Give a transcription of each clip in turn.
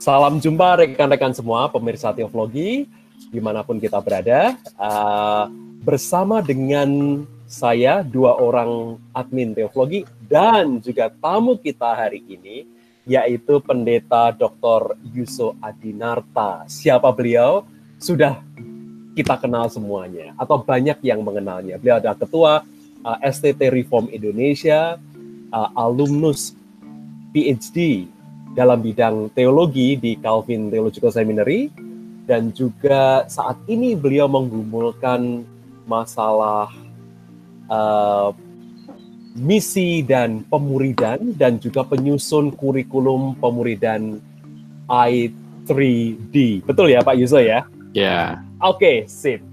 Salam jumpa rekan-rekan semua pemirsa Teologi di mana pun kita berada uh, bersama dengan saya dua orang admin Teologi dan juga tamu kita hari ini yaitu Pendeta Dr. Yuso Adinarta. Siapa beliau? Sudah kita kenal semuanya atau banyak yang mengenalnya. Beliau adalah ketua uh, STT Reform Indonesia, uh, alumnus PhD dalam bidang teologi di Calvin Theological Seminary dan juga saat ini beliau menggumulkan masalah uh, misi dan pemuridan dan juga penyusun kurikulum pemuridan I3D. Betul ya Pak Yuso ya? Ya. Yeah. Oke, okay, sip.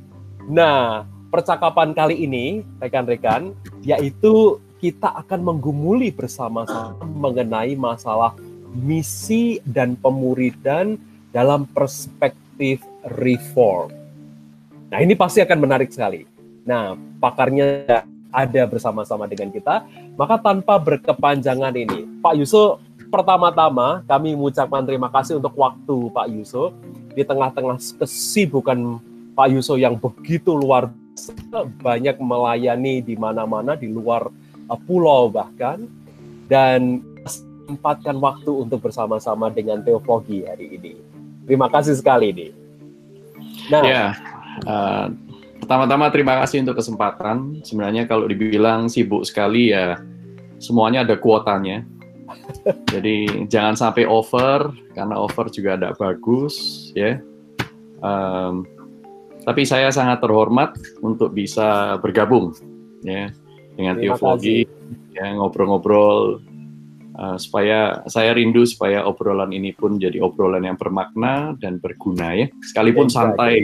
Nah, percakapan kali ini rekan-rekan yaitu kita akan menggumuli bersama-sama mengenai masalah misi dan pemuridan dalam perspektif reform. Nah, ini pasti akan menarik sekali. Nah, pakarnya ada bersama-sama dengan kita, maka tanpa berkepanjangan ini, Pak Yusuf, pertama-tama kami mengucapkan terima kasih untuk waktu Pak Yusuf di tengah-tengah kesibukan Pak Yusuf yang begitu luar biasa, banyak melayani di mana-mana di luar uh, pulau bahkan dan sempatkan waktu untuk bersama-sama dengan Teofogi hari ini. Terima kasih sekali nih. Nah, ya, uh, pertama-tama terima kasih untuk kesempatan. Sebenarnya kalau dibilang sibuk sekali ya semuanya ada kuotanya. Jadi jangan sampai over karena over juga ada bagus ya. Um, tapi saya sangat terhormat untuk bisa bergabung ya dengan Teofogi ya ngobrol-ngobrol uh, supaya saya rindu supaya obrolan ini pun jadi obrolan yang bermakna dan berguna ya. Sekalipun exactly. santai.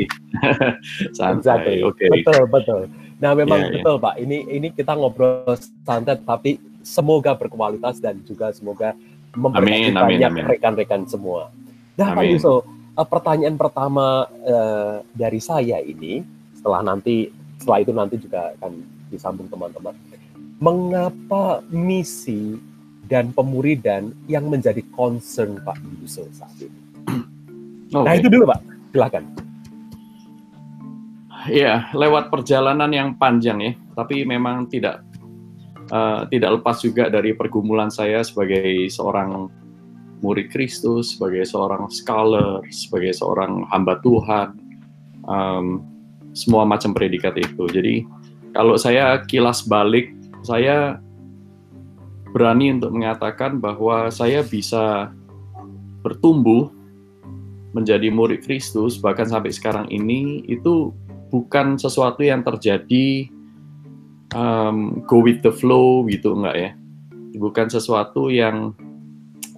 Santai oke. Okay. betul betul. Nah memang yeah, betul yeah. pak. Ini ini kita ngobrol santai tapi semoga berkualitas dan juga semoga memberkati banyak rekan-rekan semua. Nah amin. pak Yusuf uh, pertanyaan pertama uh, dari saya ini setelah nanti setelah itu nanti juga akan disambung teman-teman mengapa misi dan pemuridan yang menjadi concern Pak Yusuf saat ini. Okay. Nah itu dulu Pak, silakan. Ya, lewat perjalanan yang panjang ya, tapi memang tidak uh, tidak lepas juga dari pergumulan saya sebagai seorang murid Kristus, sebagai seorang scholar, sebagai seorang hamba Tuhan, um, semua macam predikat itu. Jadi kalau saya kilas balik, saya berani untuk mengatakan bahwa saya bisa bertumbuh menjadi murid Kristus bahkan sampai sekarang ini itu bukan sesuatu yang terjadi um, go with the flow gitu enggak ya bukan sesuatu yang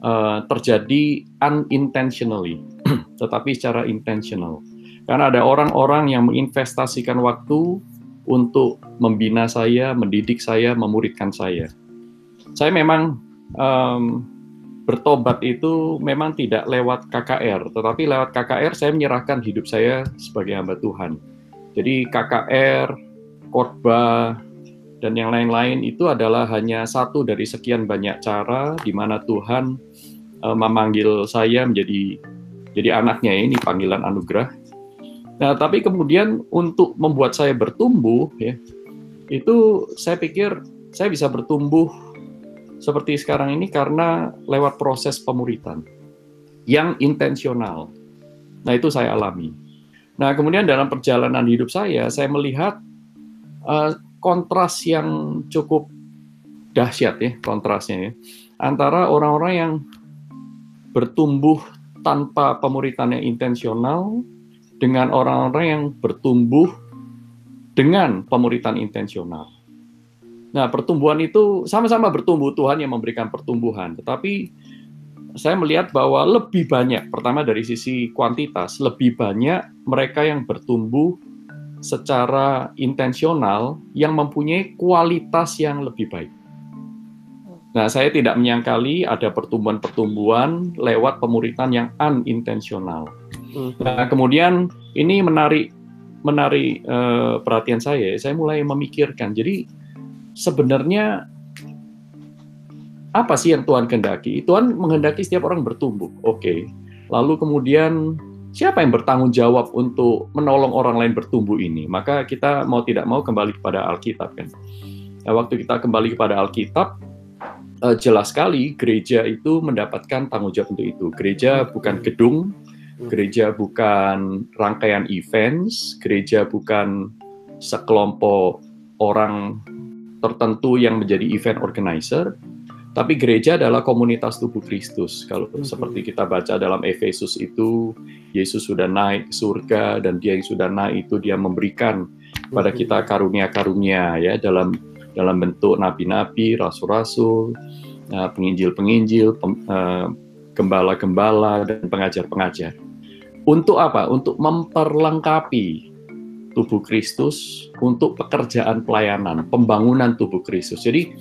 uh, terjadi unintentionally tetapi secara intentional karena ada orang-orang yang menginvestasikan waktu untuk membina saya, mendidik saya, memuridkan saya saya memang um, bertobat itu memang tidak lewat KKR, tetapi lewat KKR saya menyerahkan hidup saya sebagai hamba Tuhan. Jadi KKR, khotbah, dan yang lain-lain itu adalah hanya satu dari sekian banyak cara di mana Tuhan uh, memanggil saya menjadi jadi anaknya ini panggilan anugerah. Nah, tapi kemudian untuk membuat saya bertumbuh ya, itu saya pikir saya bisa bertumbuh seperti sekarang ini karena lewat proses pemuritan yang intensional. Nah, itu saya alami. Nah, kemudian dalam perjalanan hidup saya, saya melihat uh, kontras yang cukup dahsyat ya, kontrasnya ya, antara orang-orang yang bertumbuh tanpa pemuritan yang intensional dengan orang-orang yang bertumbuh dengan pemuritan intensional. Nah, pertumbuhan itu sama-sama bertumbuh, Tuhan yang memberikan pertumbuhan. Tetapi saya melihat bahwa lebih banyak, pertama dari sisi kuantitas, lebih banyak mereka yang bertumbuh secara intensional yang mempunyai kualitas yang lebih baik. Nah, saya tidak menyangkali ada pertumbuhan-pertumbuhan lewat pemuritan yang unintensional. Hmm. Nah, kemudian ini menarik menarik uh, perhatian saya. Saya mulai memikirkan. Jadi sebenarnya apa sih yang Tuhan kehendaki? Tuhan menghendaki setiap orang bertumbuh. Oke. Lalu kemudian siapa yang bertanggung jawab untuk menolong orang lain bertumbuh ini? Maka kita mau tidak mau kembali kepada Alkitab kan. Nah, waktu kita kembali kepada Alkitab, uh, jelas sekali gereja itu mendapatkan tanggung jawab untuk itu. Gereja bukan gedung, gereja bukan rangkaian events, gereja bukan sekelompok orang tertentu yang menjadi event organizer, tapi gereja adalah komunitas tubuh Kristus. Kalau mm -hmm. seperti kita baca dalam Efesus itu, Yesus sudah naik ke surga dan dia yang sudah naik itu dia memberikan pada kita karunia-karunia ya dalam dalam bentuk nabi-nabi, rasul-rasul, eh, penginjil-penginjil, eh, gembala-gembala, dan pengajar-pengajar. Untuk apa? Untuk memperlengkapi tubuh Kristus untuk pekerjaan pelayanan, pembangunan tubuh Kristus. Jadi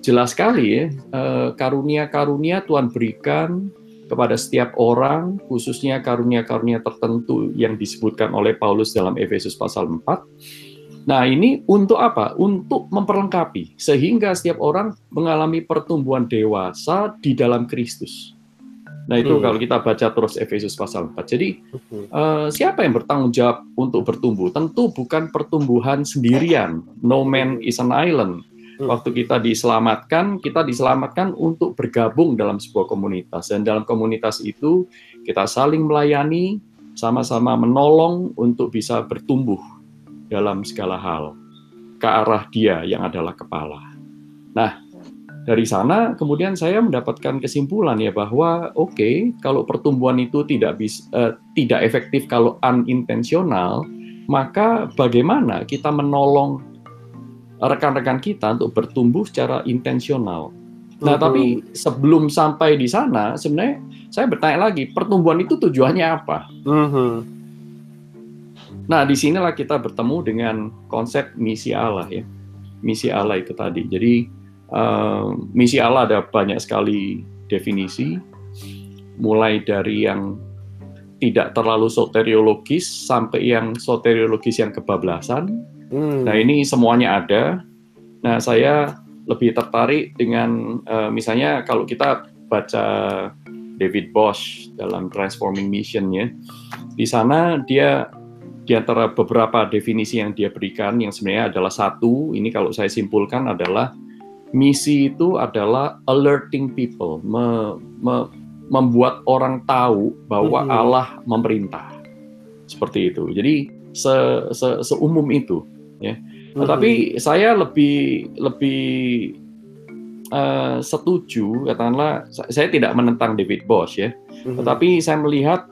jelas sekali ya, eh, karunia-karunia Tuhan berikan kepada setiap orang, khususnya karunia-karunia tertentu yang disebutkan oleh Paulus dalam Efesus pasal 4, Nah, ini untuk apa? Untuk memperlengkapi sehingga setiap orang mengalami pertumbuhan dewasa di dalam Kristus. Nah, itu hmm. kalau kita baca terus Efesus pasal 4. Jadi, hmm. uh, siapa yang bertanggung jawab untuk bertumbuh? Tentu bukan pertumbuhan sendirian. No man is an island. Hmm. Waktu kita diselamatkan, kita diselamatkan untuk bergabung dalam sebuah komunitas. Dan dalam komunitas itu, kita saling melayani, sama-sama menolong untuk bisa bertumbuh dalam segala hal ke arah dia yang adalah kepala. Nah, dari sana kemudian saya mendapatkan kesimpulan ya bahwa oke okay, kalau pertumbuhan itu tidak bisa uh, tidak efektif kalau unintentional maka bagaimana kita menolong rekan-rekan kita untuk bertumbuh secara intensional. Nah, tapi sebelum sampai di sana, sebenarnya saya bertanya lagi, pertumbuhan itu tujuannya apa? Uh-huh. Nah, di sinilah kita bertemu dengan konsep misi Allah ya. Misi Allah itu tadi. Jadi uh, misi Allah ada banyak sekali definisi, mulai dari yang tidak terlalu soteriologis sampai yang soteriologis yang kebablasan. Hmm. Nah, ini semuanya ada. Nah, saya lebih tertarik dengan uh, misalnya kalau kita baca David Bosch dalam Transforming Mission ya. Di sana dia di antara beberapa definisi yang dia berikan yang sebenarnya adalah satu, ini kalau saya simpulkan adalah misi itu adalah alerting people, me, me, membuat orang tahu bahwa mm -hmm. Allah memerintah. Seperti itu. Jadi se, se, seumum itu, ya. Mm -hmm. Tapi saya lebih lebih uh, setuju, katakanlah saya tidak menentang David Bosch ya, mm -hmm. tetapi saya melihat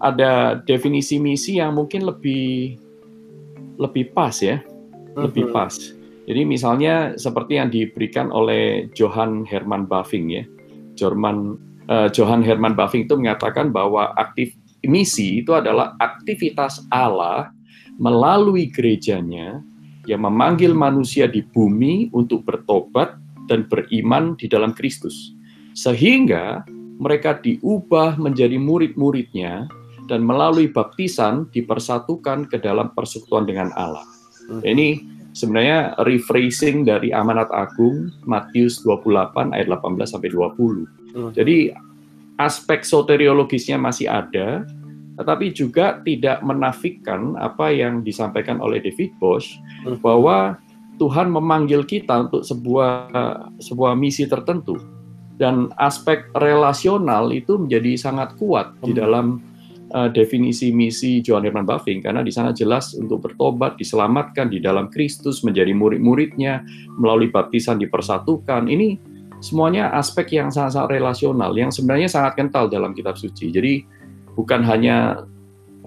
ada definisi misi yang mungkin lebih lebih pas ya, lebih mm-hmm. pas. Jadi misalnya seperti yang diberikan oleh Johann Hermann Bavinck ya, Johann uh, Johann Hermann Bavinck itu mengatakan bahwa aktif misi itu adalah aktivitas Allah melalui gerejanya yang memanggil manusia di bumi untuk bertobat dan beriman di dalam Kristus. Sehingga mereka diubah menjadi murid-muridnya dan melalui baptisan dipersatukan ke dalam persekutuan dengan Allah. Hmm. Ini sebenarnya rephrasing dari amanat agung Matius 28 ayat 18 sampai 20. Hmm. Jadi aspek soteriologisnya masih ada, tetapi juga tidak menafikan apa yang disampaikan oleh David Bosch hmm. bahwa Tuhan memanggil kita untuk sebuah sebuah misi tertentu dan aspek relasional itu menjadi sangat kuat hmm. di dalam uh, definisi misi Johann Hermann Bavinck karena di sana jelas untuk bertobat, diselamatkan di dalam Kristus, menjadi murid-muridnya, melalui baptisan dipersatukan. Ini semuanya aspek yang sangat-sangat relasional yang sebenarnya sangat kental dalam kitab suci. Jadi bukan hanya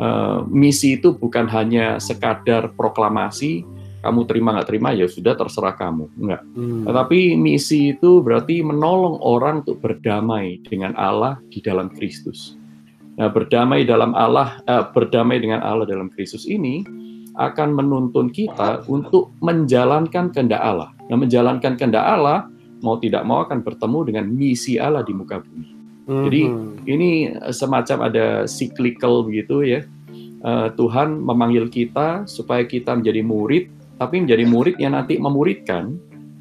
uh, misi itu bukan hanya sekadar proklamasi, kamu terima nggak terima ya sudah terserah kamu, enggak. Hmm. Tetapi misi itu berarti menolong orang untuk berdamai dengan Allah di dalam Kristus. Nah, berdamai dalam Allah, eh, berdamai dengan Allah dalam Kristus ini akan menuntun kita untuk menjalankan kehendak Allah. Nah, menjalankan kehendak Allah mau tidak mau akan bertemu dengan misi Allah di muka bumi. Mm-hmm. Jadi ini semacam ada cyclical begitu ya. Uh, Tuhan memanggil kita supaya kita menjadi murid, tapi menjadi murid yang nanti memuridkan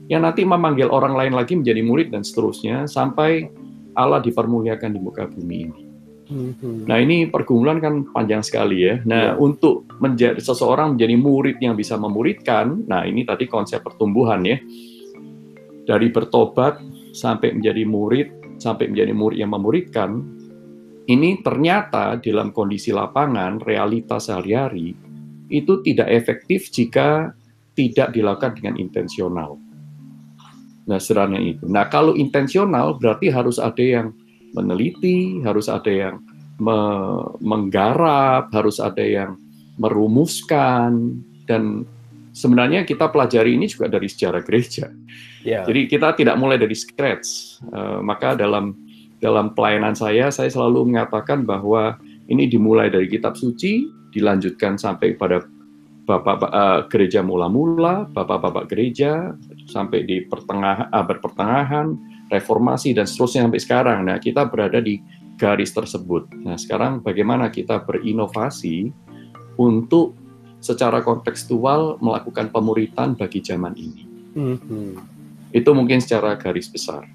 yang nanti memanggil orang lain lagi menjadi murid dan seterusnya sampai Allah dipermuliakan di muka bumi ini. Mhm. Nah ini pergumulan kan panjang sekali ya. Nah Ya. untuk menjadi seseorang menjadi murid yang bisa memuridkan, nah ini tadi konsep pertumbuhan ya. Dari bertobat sampai menjadi murid, sampai menjadi murid yang memuridkan, ini ternyata dalam kondisi lapangan, realitas sehari-hari, itu tidak efektif jika tidak dilakukan dengan intensional. Nah, sederhana itu. Nah, kalau intensional berarti harus ada yang meneliti, harus ada yang me- menggarap, harus ada yang merumuskan, dan sebenarnya kita pelajari ini juga dari sejarah gereja. Ya. Jadi kita tidak mulai dari scratch. Eh, maka dalam dalam pelayanan saya, saya selalu mengatakan bahwa ini dimulai dari kitab suci, dilanjutkan sampai pada bapak eh, gereja mula-mula, bapak-bapak gereja, sampai di pertengahan abad pertengahan, reformasi dan seterusnya sampai sekarang. Nah, kita berada di garis tersebut. Nah, sekarang bagaimana kita berinovasi untuk secara kontekstual melakukan pemuritan bagi zaman ini. Mhm. Itu mungkin secara garis besar.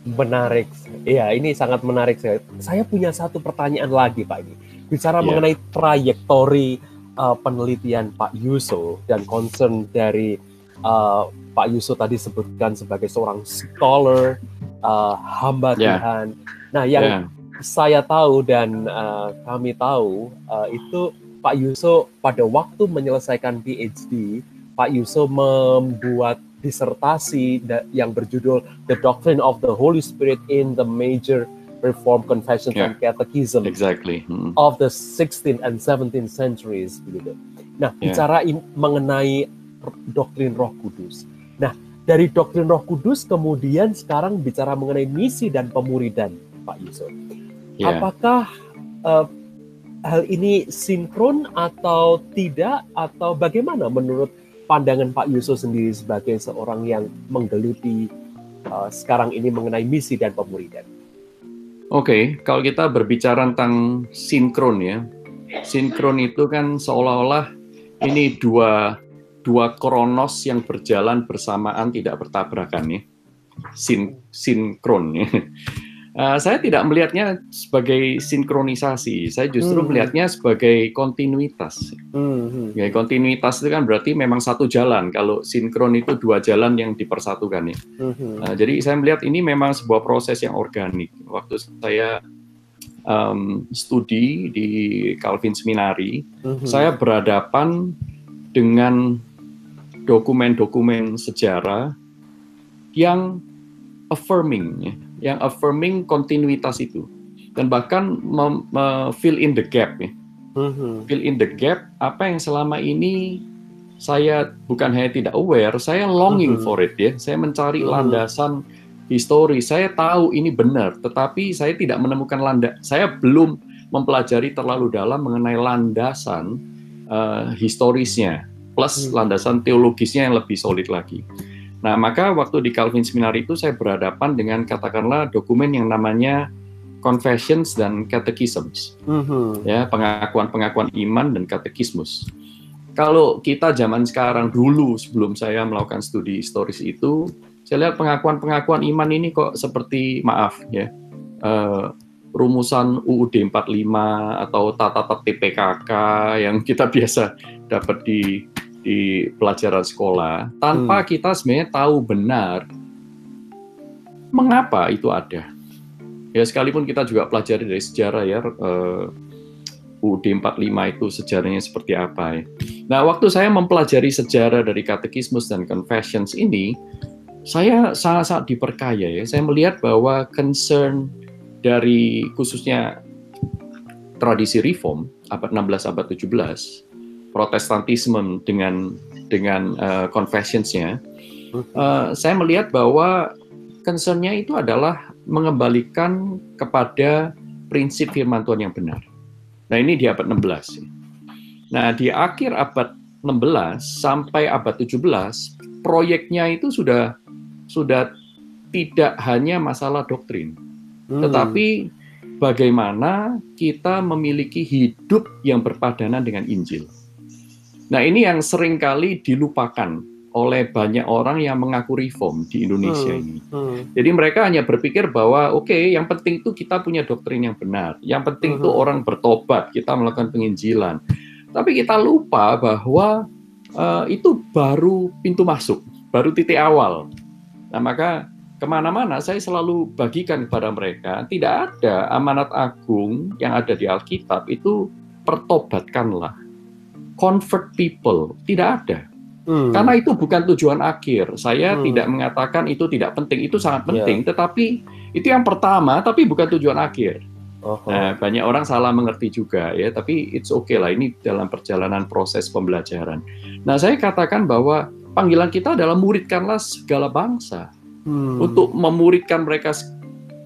Menarik. Iya, ini sangat menarik. Saya, saya punya satu pertanyaan lagi, Pak ini. Bicara Iya. mengenai trayektori uh, penelitian Pak Yuso dan concern dari uh, Pak Yuso tadi sebutkan sebagai seorang scholar, uh, hamba Ya. Tuhan. Nah, yang Ya, saya tahu dan uh, kami tahu uh, itu Pak Yuso pada waktu menyelesaikan PhD, Pak Yuso membuat disertasi yang berjudul The Doctrine of the Holy Spirit in the Major Reformed Confessions Yeah. and Catechism exactly. Hmm. of the 16th and 17th centuries begitu. Nah, Yeah. bicara mengenai doktrin Roh Kudus. Nah, dari doktrin Roh Kudus kemudian sekarang bicara mengenai misi dan pemuridan, Pak Yusuf. Ya. Apakah eh, hal ini sinkron atau tidak atau bagaimana menurut pandangan Pak Yusuf sendiri sebagai seorang yang menggeluti eh, sekarang ini mengenai misi dan pemuridan? Oke, kalau kita berbicara tentang sinkron ya, sinkron itu kan seolah-olah ini dua dua kronos yang berjalan bersamaan tidak bertabrakan ya, Sin, sinkron ya. Eh, saya tidak melihatnya sebagai sinkronisasi, saya justru Hmm. melihatnya sebagai kontinuitas. Hmm, Ya, kontinuitas itu kan berarti memang satu jalan. Kalau sinkron itu dua jalan yang dipersatukan ya. hmm, Nah, jadi saya melihat ini memang sebuah proses yang organik. Waktu saya um, studi di Calvin Seminari, hmm. saya berhadapan dengan dokumen-dokumen sejarah yang affirming, ya, yang affirming kontinuitas itu, dan bahkan fill in the gap. Ya Hmm, fill in the gap apa yang selama ini saya bukan hanya tidak aware, saya longing Mhm. for it ya. Saya mencari Mhm. landasan histori. Saya tahu ini benar, tetapi saya tidak menemukan landa. Saya belum mempelajari terlalu dalam mengenai landasan eh, historisnya plus Mhm. landasan teologisnya yang lebih solid lagi. Nah, maka waktu di Calvin Seminar itu saya berhadapan dengan katakanlah dokumen yang namanya Confessions dan Catechisms hmm, ya pengakuan-pengakuan iman dan katekismus. Kalau kita zaman sekarang dulu sebelum saya melakukan studi historis itu, saya lihat pengakuan-pengakuan iman ini kok seperti maaf ya eh, rumusan UUD 45 atau tata tertib PKK yang kita biasa dapat di di pelajaran sekolah tanpa kita sebenarnya tahu benar mengapa itu ada. Ya sekalipun kita juga pelajari dari sejarah ya eh, UUD 45 itu sejarahnya seperti apa ya. Nah, waktu saya mempelajari sejarah dari katekismus dan confessions ini, saya sangat-sangat diperkaya ya. Saya melihat bahwa concern dari khususnya tradisi reform abad 16 abad 17 protestantisme dengan dengan uh, confessions-nya uh, saya melihat bahwa concern-nya itu adalah mengembalikan kepada prinsip firman Tuhan yang benar. Nah, ini di abad 16. Nah, di akhir abad 16 sampai abad 17, proyeknya itu sudah sudah tidak hanya masalah doktrin, hmm. tetapi bagaimana kita memiliki hidup yang berpadanan dengan Injil. Nah, ini yang sering kali dilupakan oleh banyak orang yang mengaku reform di Indonesia Hmm, ini. hmm, Jadi mereka hanya berpikir bahwa oke, yang penting itu kita punya doktrin yang benar. Yang penting itu Mhm. orang bertobat, kita melakukan penginjilan. Tapi kita lupa bahwa eh, itu baru pintu masuk, baru titik awal. Nah maka ke mana-mana saya selalu bagikan kepada mereka, tidak ada amanat agung yang ada di Alkitab itu pertobatkanlah, convert people, tidak ada. hmm. Karena itu bukan tujuan akhir. Saya Hmm. tidak mengatakan itu tidak penting, itu sangat Ya. penting. Tetapi itu yang pertama, tapi bukan tujuan akhir. Oh, Nah, banyak orang salah mengerti juga ya. Tapi it's okay lah. Ini dalam perjalanan proses pembelajaran. Nah, saya katakan bahwa panggilan kita adalah muridkanlah segala bangsa hmm. untuk memuridkan mereka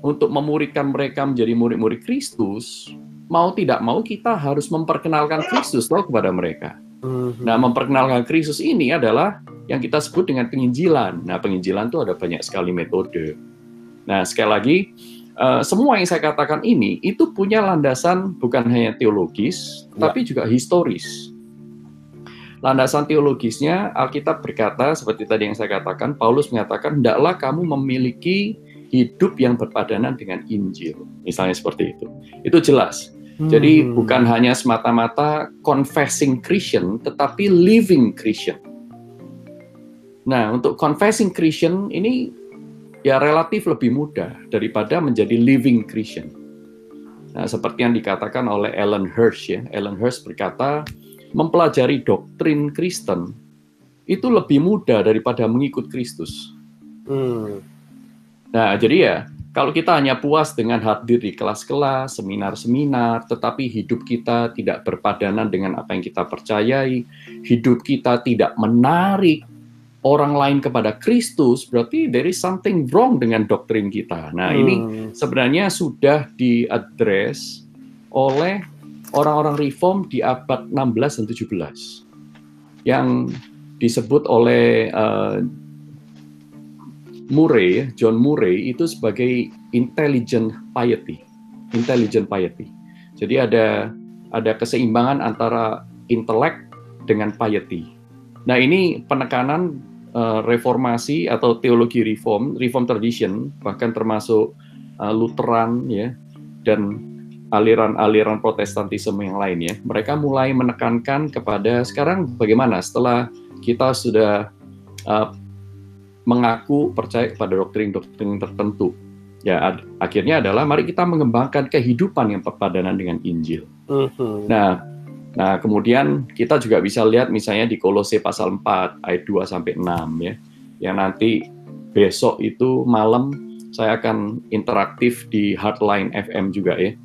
untuk memuridkan mereka menjadi murid-murid Kristus. Mau tidak mau kita harus memperkenalkan Kristus loh kepada mereka. Hmm. Nah, memperkenalkan Kristus ini adalah yang kita sebut dengan penginjilan. Nah, penginjilan itu ada banyak sekali metode. Nah, sekali lagi, eh, semua yang saya katakan ini itu punya landasan bukan hanya teologis, Ya. tapi juga historis. Landasan teologisnya, Alkitab berkata, seperti tadi yang saya katakan, Paulus mengatakan, hendaklah kamu memiliki hidup yang berpadanan dengan Injil. Misalnya seperti itu. Itu jelas. Jadi Hmm. bukan hanya semata-mata confessing Christian, tetapi living Christian. Nah, untuk confessing Christian ini ya relatif lebih mudah daripada menjadi living Christian. Nah, seperti yang dikatakan oleh Ellen Hirsch ya. Ellen Hirsch berkata, mempelajari doktrin Kristen itu lebih mudah daripada mengikut Kristus. Hmm. Nah, jadi ya, kalau kita hanya puas dengan hadir di kelas-kelas, seminar-seminar, tetapi hidup kita tidak berpadanan dengan apa yang kita percayai, hidup kita tidak menarik orang lain kepada Kristus, berarti there is something wrong dengan doktrin kita. Nah, ini Hmm. sebenarnya sudah diadres oleh orang-orang reform di abad 16 dan 17 yang disebut oleh eh, Murray, John Murray itu sebagai intelligent piety, intelligent piety. Jadi ada ada keseimbangan antara intelek dengan piety. Nah ini penekanan eh, reformasi atau teologi reform, reform tradition, bahkan termasuk eh, Lutheran ya dan aliran-aliran Protestantisme yang lain ya. Mereka mulai menekankan kepada sekarang bagaimana setelah kita sudah uh, mengaku percaya kepada doktrin-doktrin tertentu. Ya, ad- akhirnya adalah mari kita mengembangkan kehidupan yang berpadanan dengan Injil. Hmm. Nah, nah kemudian kita juga bisa lihat misalnya di Kolose pasal 4 ayat 2 sampai 6 ya. Yang nanti besok itu malam saya akan interaktif di Hardline FM juga ya.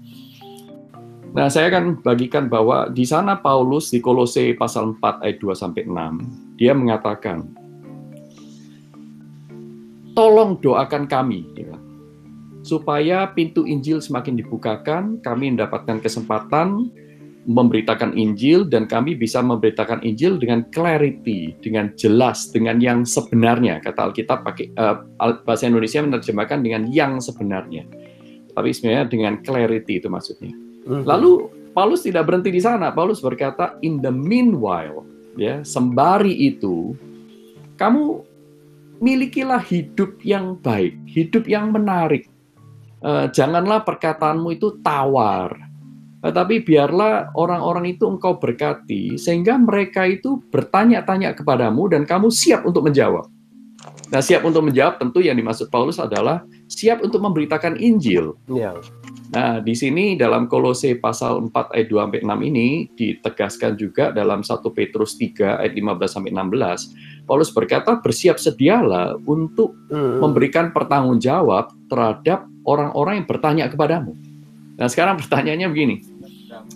Nah, saya akan bagikan bahwa di sana Paulus di Kolose pasal 4 ayat 2 sampai 6, dia mengatakan tolong doakan kami ya, supaya pintu Injil semakin dibukakan, kami mendapatkan kesempatan memberitakan Injil dan kami bisa memberitakan Injil dengan clarity, dengan jelas, dengan yang sebenarnya. Kata Alkitab pakai Al- bahasa Indonesia menerjemahkan dengan yang sebenarnya. Tapi sebenarnya dengan clarity itu maksudnya. Hmm. Lalu Paulus tidak berhenti di sana. Paulus berkata, in the meanwhile, ya sembari itu, kamu milikilah hidup yang baik, hidup yang menarik. Eh, janganlah perkataanmu itu tawar, tetapi biarlah orang-orang itu engkau berkati sehingga mereka itu bertanya-tanya kepadamu dan kamu siap untuk menjawab. Nah, siap untuk menjawab tentu yang dimaksud Paulus adalah siap untuk memberitakan Injil. Ya. Nah, di sini dalam Kolose pasal 4 ayat 2 sampai 6 ini ditegaskan juga dalam 1 Petrus 3 ayat 15 sampai 16. Paulus berkata, "Bersiap sedialah untuk Hmm. memberikan pertanggungjawab terhadap orang-orang yang bertanya kepadamu." Nah, sekarang pertanyaannya begini.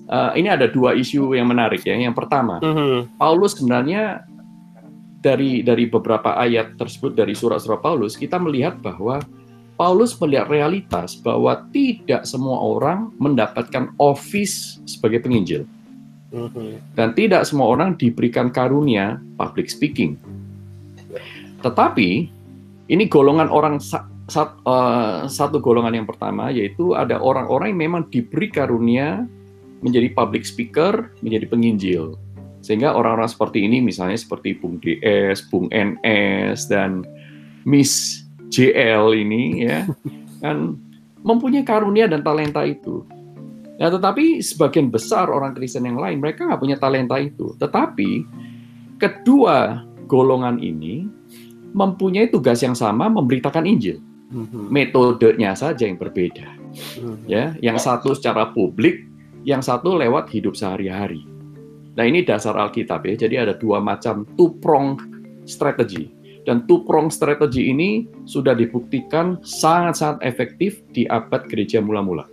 Eh, ini ada dua isu yang menarik ya. Yang pertama, Hmm. Paulus sebenarnya dari dari beberapa ayat tersebut dari surat-surat Paulus kita melihat bahwa Paulus melihat realitas bahwa tidak semua orang mendapatkan office sebagai penginjil Hmm. dan tidak semua orang diberikan karunia public speaking. Tetapi ini golongan orang sat- eh, satu golongan yang pertama yaitu ada orang-orang yang memang diberi karunia menjadi public speaker, menjadi penginjil. Sehingga orang-orang seperti ini misalnya seperti Bung DS, Bung NS dan Miss JL ini ya kan mempunyai karunia dan talenta itu. Nah, tetapi sebagian besar orang Kristen yang lain mereka nggak punya talenta itu. Tetapi kedua golongan ini mempunyai tugas yang sama memberitakan Injil. Mhm. Metodenya saja yang berbeda. Mhm. Ya, yang satu secara publik, yang satu lewat hidup sehari-hari. Nah ini dasar Alkitab ya. Jadi ada dua macam two prong strategi. Dan two prong strategi ini sudah dibuktikan sangat-sangat efektif di abad gereja mula-mula.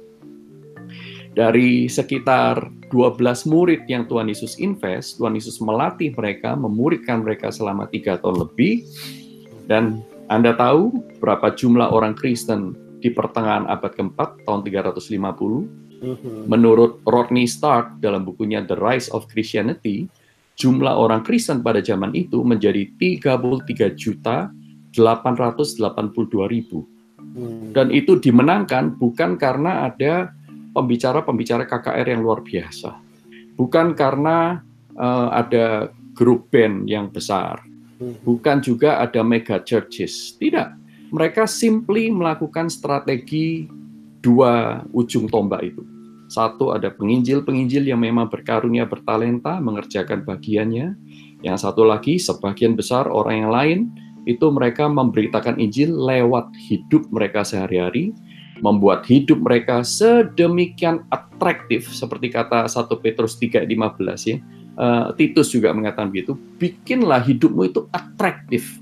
Dari sekitar 12 murid yang Tuhan Yesus invest, Tuhan Yesus melatih mereka, memuridkan mereka selama tiga tahun lebih. Dan Anda tahu berapa jumlah orang Kristen di pertengahan abad keempat, tahun 350, Mm-hmm. Menurut Rodney Stark dalam bukunya The Rise of Christianity, jumlah orang Kristen pada zaman itu menjadi 33 juta 882 ribu. Hmm. Dan itu dimenangkan bukan karena ada pembicara-pembicara KKR yang luar biasa. Bukan karena uh, ada grup band yang besar. Hmm. Bukan juga ada mega churches. Tidak. Mereka simply melakukan strategi dua ujung tombak itu. Satu ada penginjil-penginjil yang memang berkarunia bertalenta mengerjakan bagiannya. Yang satu lagi sebagian besar orang yang lain itu mereka memberitakan Injil lewat hidup mereka sehari-hari, membuat hidup mereka sedemikian atraktif seperti kata 1 Petrus 3:15 ya. Uh, Titus juga mengatakan begitu, bikinlah hidupmu itu atraktif.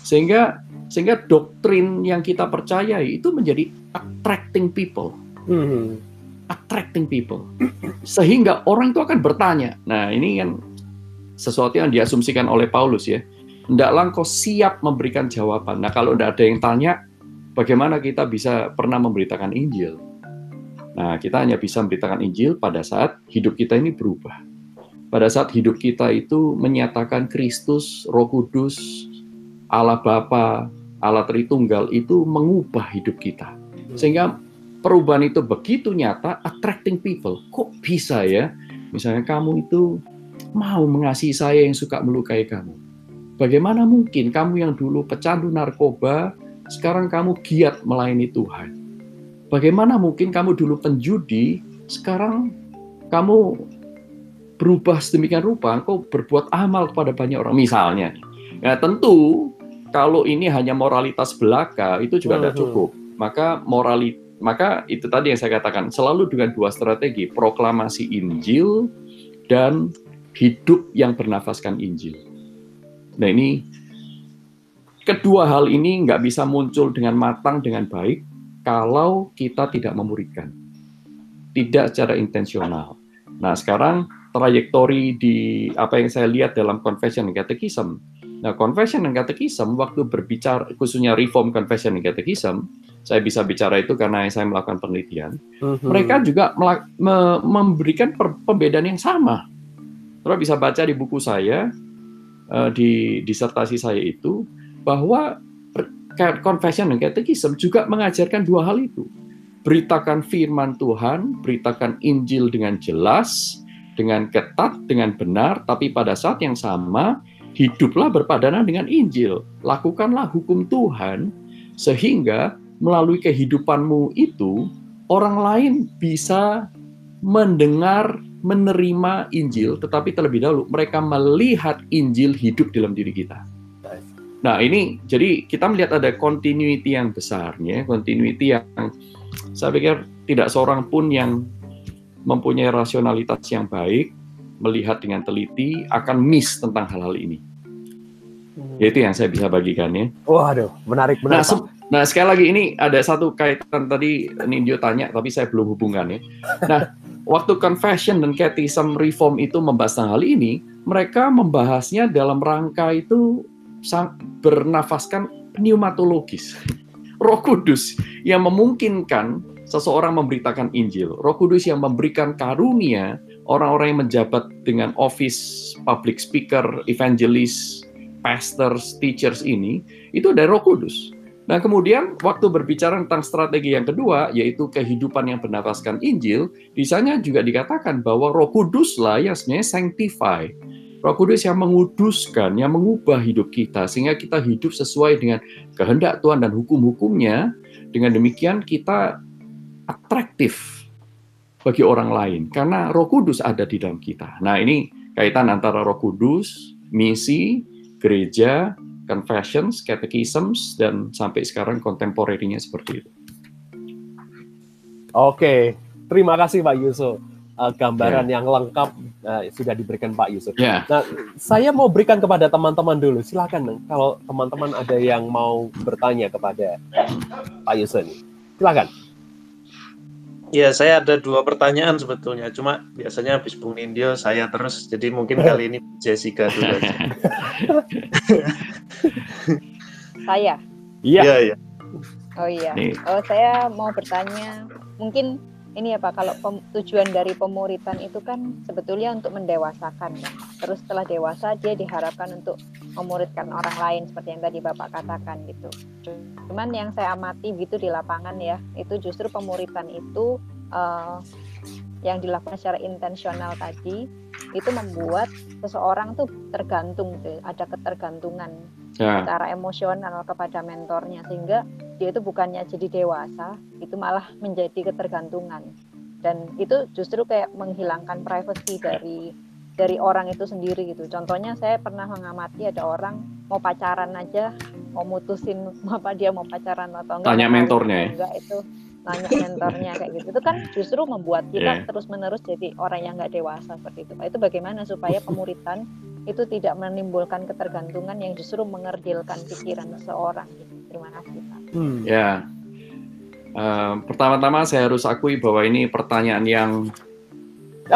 Sehingga sehingga doktrin yang kita percayai itu menjadi attracting people. Hmm. Attracting people. Sehingga orang itu akan bertanya. Nah, ini kan sesuatu yang diasumsikan oleh Paulus ya. Hendaklah engkau siap memberikan jawaban. Nah, kalau tidak ada yang tanya, bagaimana kita bisa pernah memberitakan Injil? Nah, kita hanya bisa memberitakan Injil pada saat hidup kita ini berubah. Pada saat hidup kita itu menyatakan Kristus, Roh Kudus, Allah Bapa, Allah Tritunggal itu mengubah hidup kita. Sehingga perubahan itu begitu nyata, attracting people. Kok bisa ya? Misalnya kamu itu mau mengasihi saya yang suka melukai kamu. Bagaimana mungkin kamu yang dulu pecandu narkoba, sekarang kamu giat melayani Tuhan? Bagaimana mungkin kamu dulu penjudi, sekarang kamu berubah sedemikian rupa, engkau berbuat amal kepada banyak orang. Misalnya, ya tentu kalau ini hanya moralitas belaka itu juga tidak cukup. Maka morali maka itu tadi yang saya katakan selalu dengan dua strategi proklamasi Injil dan hidup yang bernafaskan Injil. Nah ini kedua hal ini nggak bisa muncul dengan matang dengan baik kalau kita tidak memuridkan, tidak secara intensional. Nah sekarang trayektori di apa yang saya lihat dalam confession catechism Nah, confession dan catechism waktu berbicara khususnya reform confession dan catechism, saya bisa bicara itu karena saya melakukan penelitian. Uh-huh. Mereka juga me- memberikan per- pembedaan yang sama. Terus bisa baca di buku saya uh, di disertasi saya itu bahwa confession dan catechism juga mengajarkan dua hal itu. Beritakan firman Tuhan, beritakan Injil dengan jelas, dengan ketat, dengan benar, tapi pada saat yang sama hiduplah berpadanan dengan Injil, lakukanlah hukum Tuhan, sehingga melalui kehidupanmu itu orang lain bisa mendengar, menerima Injil, tetapi terlebih dahulu mereka melihat Injil hidup dalam diri kita. Nah ini jadi kita melihat ada continuity yang besarnya, continuity yang saya pikir tidak seorang pun yang mempunyai rasionalitas yang baik, melihat dengan teliti akan miss tentang hal-hal ini. Hmm. Itu yang saya bisa bagikan ya. Waduh, menarik benar. Nah, nah, sekali lagi ini ada satu kaitan tadi Nindyo tanya, tapi saya belum hubungkan ya. Nah, waktu confession dan catechism reform itu membahas hal ini, mereka membahasnya dalam rangka itu bernafaskan pneumatologis. Roh Kudus yang memungkinkan seseorang memberitakan Injil. Roh Kudus yang memberikan karunia orang-orang yang menjabat dengan office public speaker, evangelist, pastors, teachers ini itu dari Roh Kudus. Nah, kemudian waktu berbicara tentang strategi yang kedua, yaitu kehidupan yang bernafaskan Injil, di sana juga dikatakan bahwa Roh Kuduslah yang sebenarnya sanctify, Roh Kudus yang menguduskan, yang mengubah hidup kita sehingga kita hidup sesuai dengan kehendak Tuhan dan hukum-hukumnya. Dengan demikian kita atraktif bagi orang lain karena Roh Kudus ada di dalam kita. Nah, ini kaitan antara Roh Kudus, misi, gereja, confessions, catechisms dan sampai sekarang kontemporerinya seperti itu. Oke, terima kasih Pak Yusuf uh, gambaran yeah. yang lengkap uh, sudah diberikan Pak Yusuf. Yeah. Nah, saya mau berikan kepada teman-teman dulu. Silakan, kalau teman-teman ada yang mau bertanya kepada Pak Yusuf, silakan. Ya, saya ada dua pertanyaan sebetulnya. Cuma biasanya habis Bung Nindyo saya terus. Jadi mungkin kali ini Jessica dulu aja. saya? Iya. Iya, ya. Oh iya. Oh, saya mau bertanya. Mungkin ini ya Pak, kalau pem, tujuan dari pemuritan itu kan sebetulnya untuk mendewasakan kan. Terus setelah dewasa dia diharapkan untuk memuridkan orang lain seperti yang tadi Bapak katakan gitu. Cuman yang saya amati gitu di lapangan ya, itu justru pemuritan itu uh, yang dilakukan secara intensional tadi itu membuat seseorang tuh tergantung tuh, ada ketergantungan ya. secara emosional kepada mentornya sehingga dia itu bukannya jadi dewasa itu malah menjadi ketergantungan dan itu justru kayak menghilangkan privasi dari dari orang itu sendiri gitu. Contohnya saya pernah mengamati ada orang mau pacaran aja, mau mutusin apa dia mau pacaran atau enggak. Tanya mentornya ya. Enggak itu nanya mentornya kayak gitu. Itu kan justru membuat kita yeah. terus menerus jadi orang yang nggak dewasa seperti itu. Itu bagaimana supaya pemuritan itu tidak menimbulkan ketergantungan yang justru mengerdilkan pikiran seseorang. Gitu. Terima kasih Pak. Hmm. Ya. Uh, pertama-tama saya harus akui bahwa ini pertanyaan yang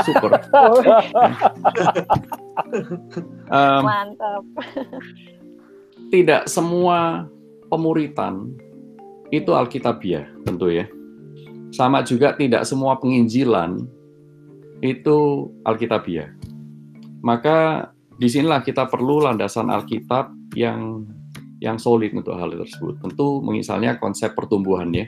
super. um, Mantap. Tidak semua pemuritan itu alkitabiah tentu ya. Sama juga tidak semua penginjilan itu alkitabiah. Maka di sinilah kita perlu landasan Alkitab yang yang solid untuk hal tersebut. Tentu misalnya konsep pertumbuhan ya.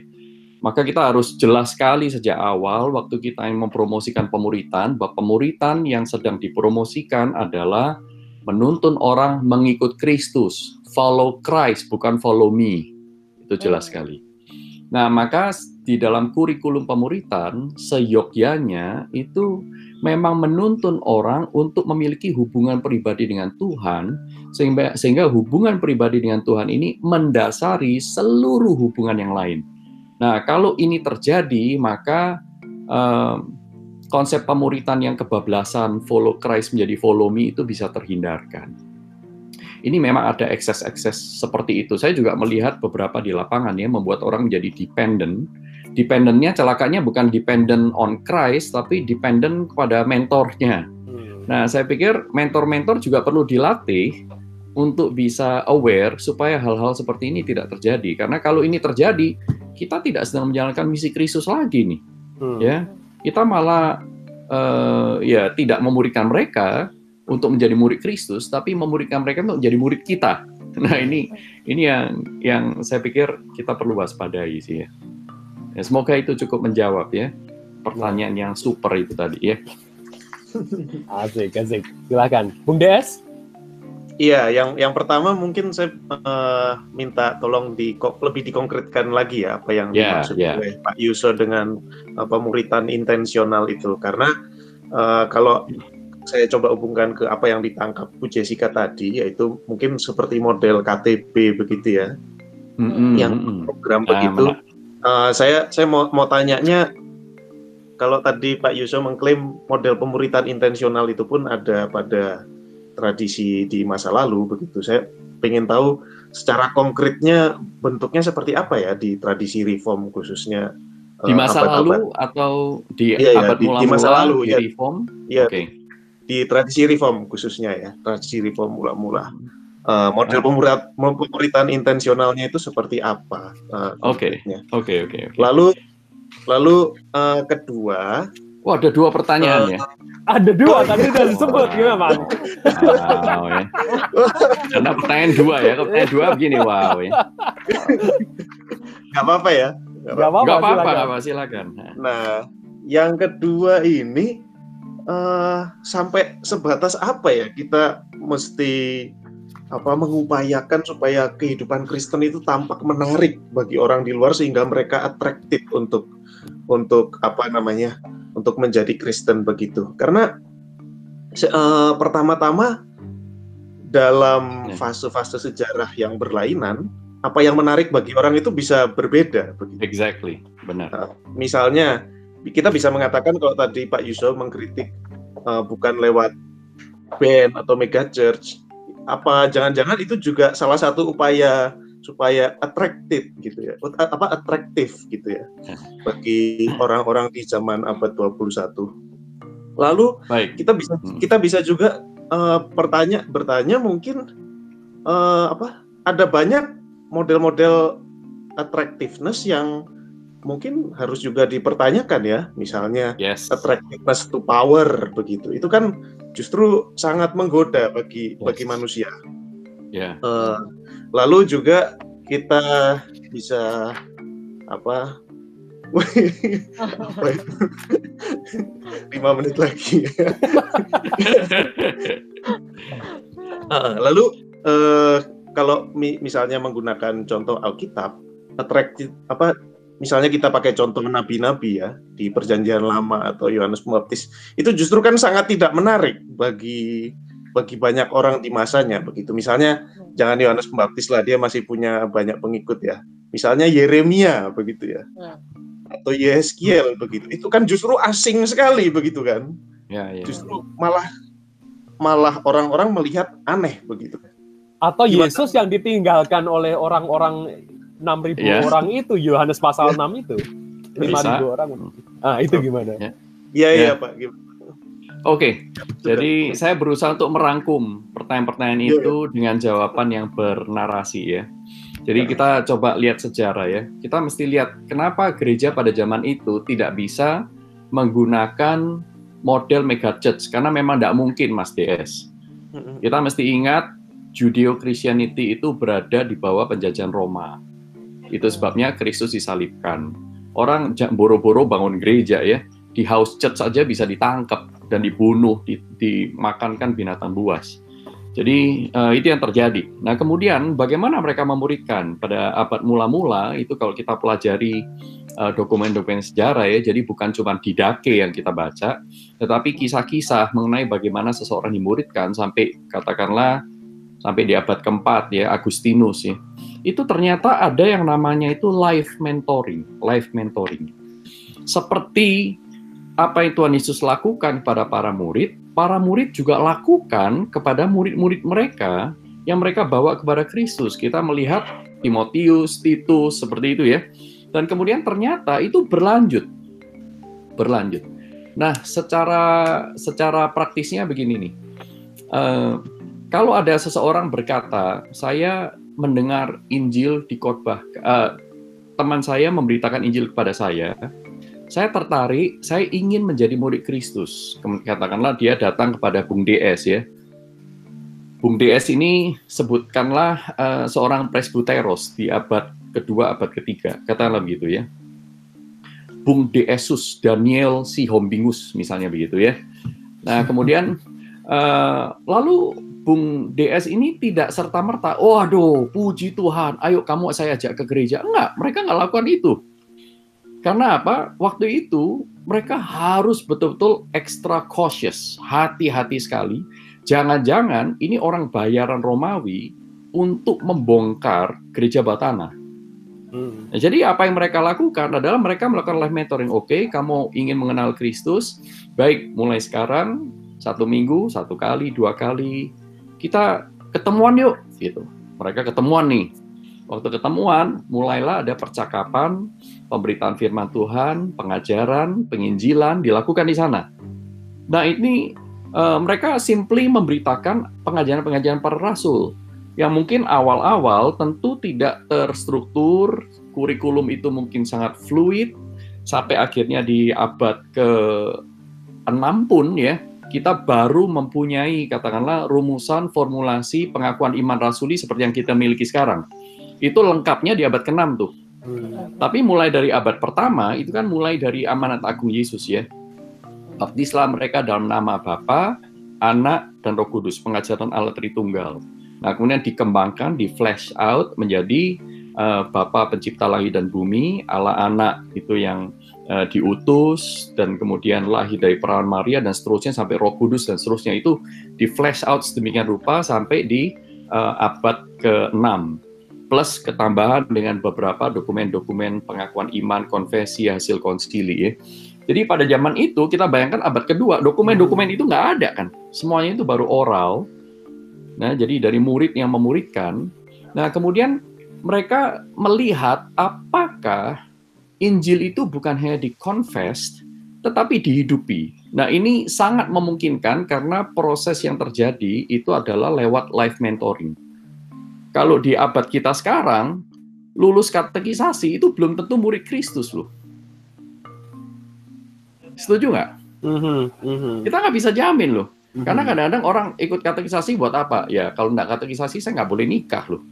Maka kita harus jelas sekali sejak awal waktu kita ingin mempromosikan pemuritan, bahwa pemuritan yang sedang dipromosikan adalah menuntun orang mengikut Kristus, follow Christ, bukan follow me. Itu jelas sekali. Nah, maka di dalam kurikulum pemuritan, seyogyanya itu memang menuntun orang untuk memiliki hubungan pribadi dengan Tuhan, sehingga, sehingga hubungan pribadi dengan Tuhan ini mendasari seluruh hubungan yang lain. Nah, kalau ini terjadi, maka eh, konsep pemuritan yang kebablasan follow Christ menjadi follow me itu bisa terhindarkan. Ini memang ada ekses-ekses seperti itu. Saya juga melihat beberapa di lapangan ya membuat orang menjadi dependent dependentnya celakanya bukan dependent on Christ tapi dependent kepada mentornya. Hmm. Nah, saya pikir mentor-mentor juga perlu dilatih untuk bisa aware supaya hal-hal seperti ini tidak terjadi. Karena kalau ini terjadi, kita tidak sedang menjalankan misi Kristus lagi nih. Hmm. Ya, kita malah uh, ya tidak memuridkan mereka untuk menjadi murid Kristus, tapi memuridkan mereka untuk menjadi murid kita. Nah, ini ini yang yang saya pikir kita perlu waspadai sih ya. Ya, semoga itu cukup menjawab ya pertanyaan yang super itu tadi ya. Asik, asik. Silakan, Bung Des. Iya, yang yang pertama mungkin saya uh, minta tolong di lebih dikonkretkan lagi ya apa yang yeah, dimaksud yeah. oleh Pak Yuso dengan uh, pemuritan intensional itu karena uh, kalau saya coba hubungkan ke apa yang ditangkap Bu Jessica tadi yaitu mungkin seperti model KTP begitu ya. Mm -hmm. Yang program nah, begitu. uh, saya saya mau mau tanyanya kalau tadi Pak Yuso mengklaim model pemuritan intensional itu pun ada pada tradisi di masa lalu begitu. Saya ingin tahu secara konkretnya bentuknya seperti apa ya di tradisi reform khususnya di eh, masa abad, lalu abad, atau di iya, iya abad mula-mula di, di masa lalu di ya reform? Ya okay. Di tradisi reform khususnya ya tradisi reform mula-mula uh, model pemuritan, pemuritan intensionalnya itu seperti apa? Eh, oke, oke, oke. Lalu, lalu uh, kedua. Wah, ada dua pertanyaan uh, ya. Ada dua, tadi sudah disebut gimana, Pak? Wow, ya. Karena pertanyaan dua ya, pertanyaan dua begini, wow ya. Gak apa-apa ya. Gak apa-apa, gak apa-apa, silakan. Nah, yang kedua ini uh, sampai sebatas apa ya kita mesti apa mengupayakan supaya kehidupan Kristen itu tampak menarik bagi orang di luar sehingga mereka atraktif untuk untuk apa namanya untuk menjadi Kristen begitu karena uh, pertama-tama dalam ya. fase-fase sejarah yang berlainan apa yang menarik bagi orang itu bisa berbeda begitu. Exactly, benar. Uh, misalnya kita bisa mengatakan kalau tadi Pak Yusuf mengkritik uh, bukan lewat band atau mega church apa jangan-jangan itu juga salah satu upaya supaya atraktif gitu ya apa atraktif gitu ya bagi orang-orang di zaman abad 21 lalu Baik. kita bisa hmm. kita bisa juga uh, bertanya bertanya mungkin uh, apa ada banyak model-model attractiveness yang mungkin harus juga dipertanyakan ya misalnya yes. attractiveness to power begitu itu kan justru sangat menggoda bagi yes. bagi manusia. Yeah. Ya. Uh, lalu juga kita bisa apa? Lima menit lagi. uh, lalu uh, kalau mi misalnya menggunakan contoh Alkitab, atraktif apa misalnya kita pakai contoh nabi-nabi ya di perjanjian lama atau Yohanes Pembaptis itu justru kan sangat tidak menarik bagi bagi banyak orang di masanya begitu misalnya hmm. jangan Yohanes Pembaptis lah dia masih punya banyak pengikut ya misalnya Yeremia begitu ya hmm. atau Yeskiel begitu itu kan justru asing sekali begitu kan ya, ya. justru malah malah orang-orang melihat aneh begitu kan atau Yesus yang ditinggalkan oleh orang-orang enam ribu yeah. orang itu Yohanes pasal yeah. 6 itu lima ribu orang ah itu gimana iya yeah. iya yeah. pak Oke, okay. jadi saya berusaha untuk merangkum pertanyaan-pertanyaan yeah. itu dengan jawaban yang bernarasi ya. Jadi kita coba lihat sejarah ya. Kita mesti lihat kenapa gereja pada zaman itu tidak bisa menggunakan model mega church karena memang tidak mungkin Mas DS. Kita mesti ingat Judeo Christianity itu berada di bawah penjajahan Roma. Itu sebabnya Kristus disalibkan. Orang boro-boro bangun gereja ya, di house church saja bisa ditangkap dan dibunuh, dimakankan binatang buas. Jadi uh, itu yang terjadi. Nah kemudian bagaimana mereka memuridkan pada abad mula-mula itu kalau kita pelajari eh, dokumen-dokumen sejarah ya, jadi bukan cuma didake yang kita baca, tetapi kisah-kisah mengenai bagaimana seseorang dimuridkan sampai katakanlah sampai di abad keempat ya Agustinus ya itu ternyata ada yang namanya itu life mentoring, life mentoring. Seperti apa yang Tuhan Yesus lakukan kepada para murid, para murid juga lakukan kepada murid-murid mereka yang mereka bawa kepada Kristus. Kita melihat Timotius, Titus, seperti itu ya. Dan kemudian ternyata itu berlanjut. Berlanjut. Nah, secara secara praktisnya begini nih. Uh, kalau ada seseorang berkata, saya mendengar Injil di khotbah, uh, teman saya memberitakan Injil kepada saya, saya tertarik, saya ingin menjadi murid Kristus. Katakanlah dia datang kepada Bung DS ya. Bung DS ini sebutkanlah uh, seorang presbuteros di abad kedua, abad ketiga, katakanlah begitu ya. Bung Desus Daniel si Hombingus misalnya begitu ya. Nah kemudian uh, lalu Bung DS ini tidak serta-merta, oh aduh, puji Tuhan, ayo kamu saya ajak ke gereja. Enggak, mereka nggak lakukan itu. Karena apa? Waktu itu mereka harus betul-betul extra cautious, hati-hati sekali. Jangan-jangan ini orang bayaran Romawi untuk membongkar gereja Batana. Hmm. Nah, jadi apa yang mereka lakukan adalah mereka melakukan live mentoring. Oke, okay, kamu ingin mengenal Kristus, baik mulai sekarang satu minggu, satu kali, dua kali, kita ketemuan yuk gitu. Mereka ketemuan nih. Waktu ketemuan mulailah ada percakapan pemberitaan firman Tuhan pengajaran penginjilan dilakukan di sana. Nah ini uh, mereka simply memberitakan pengajaran-pengajaran para rasul yang mungkin awal-awal tentu tidak terstruktur kurikulum itu mungkin sangat fluid sampai akhirnya di abad ke 6 pun ya kita baru mempunyai katakanlah rumusan formulasi pengakuan iman rasuli seperti yang kita miliki sekarang. Itu lengkapnya di abad ke-6 tuh. Hmm. Tapi mulai dari abad pertama itu kan mulai dari amanat agung Yesus ya. Baptislah mereka dalam nama Bapa, Anak, dan Roh Kudus, pengajaran Allah Tritunggal. Nah, kemudian dikembangkan, di flash out menjadi uh, Bapa pencipta langit dan bumi, Allah Anak itu yang uh, diutus dan kemudian lahir dari perawan Maria dan seterusnya sampai Roh Kudus dan seterusnya itu di flash out sedemikian rupa sampai di uh, abad ke-6 plus ketambahan dengan beberapa dokumen-dokumen pengakuan iman, konfesi, hasil konsili ya. Jadi pada zaman itu kita bayangkan abad kedua dokumen-dokumen itu nggak ada kan, semuanya itu baru oral. Nah jadi dari murid yang memuridkan. Nah kemudian mereka melihat apakah Injil itu bukan hanya dikonfes, tetapi dihidupi. Nah ini sangat memungkinkan karena proses yang terjadi itu adalah lewat live mentoring. Kalau di abad kita sekarang, lulus katekisasi itu belum tentu murid Kristus loh Setuju nggak? Mm-hmm, mm-hmm. Kita nggak bisa jamin loh. Mm-hmm. Karena kadang-kadang orang ikut katekisasi buat apa? Ya kalau nggak katekisasi saya nggak boleh nikah loh.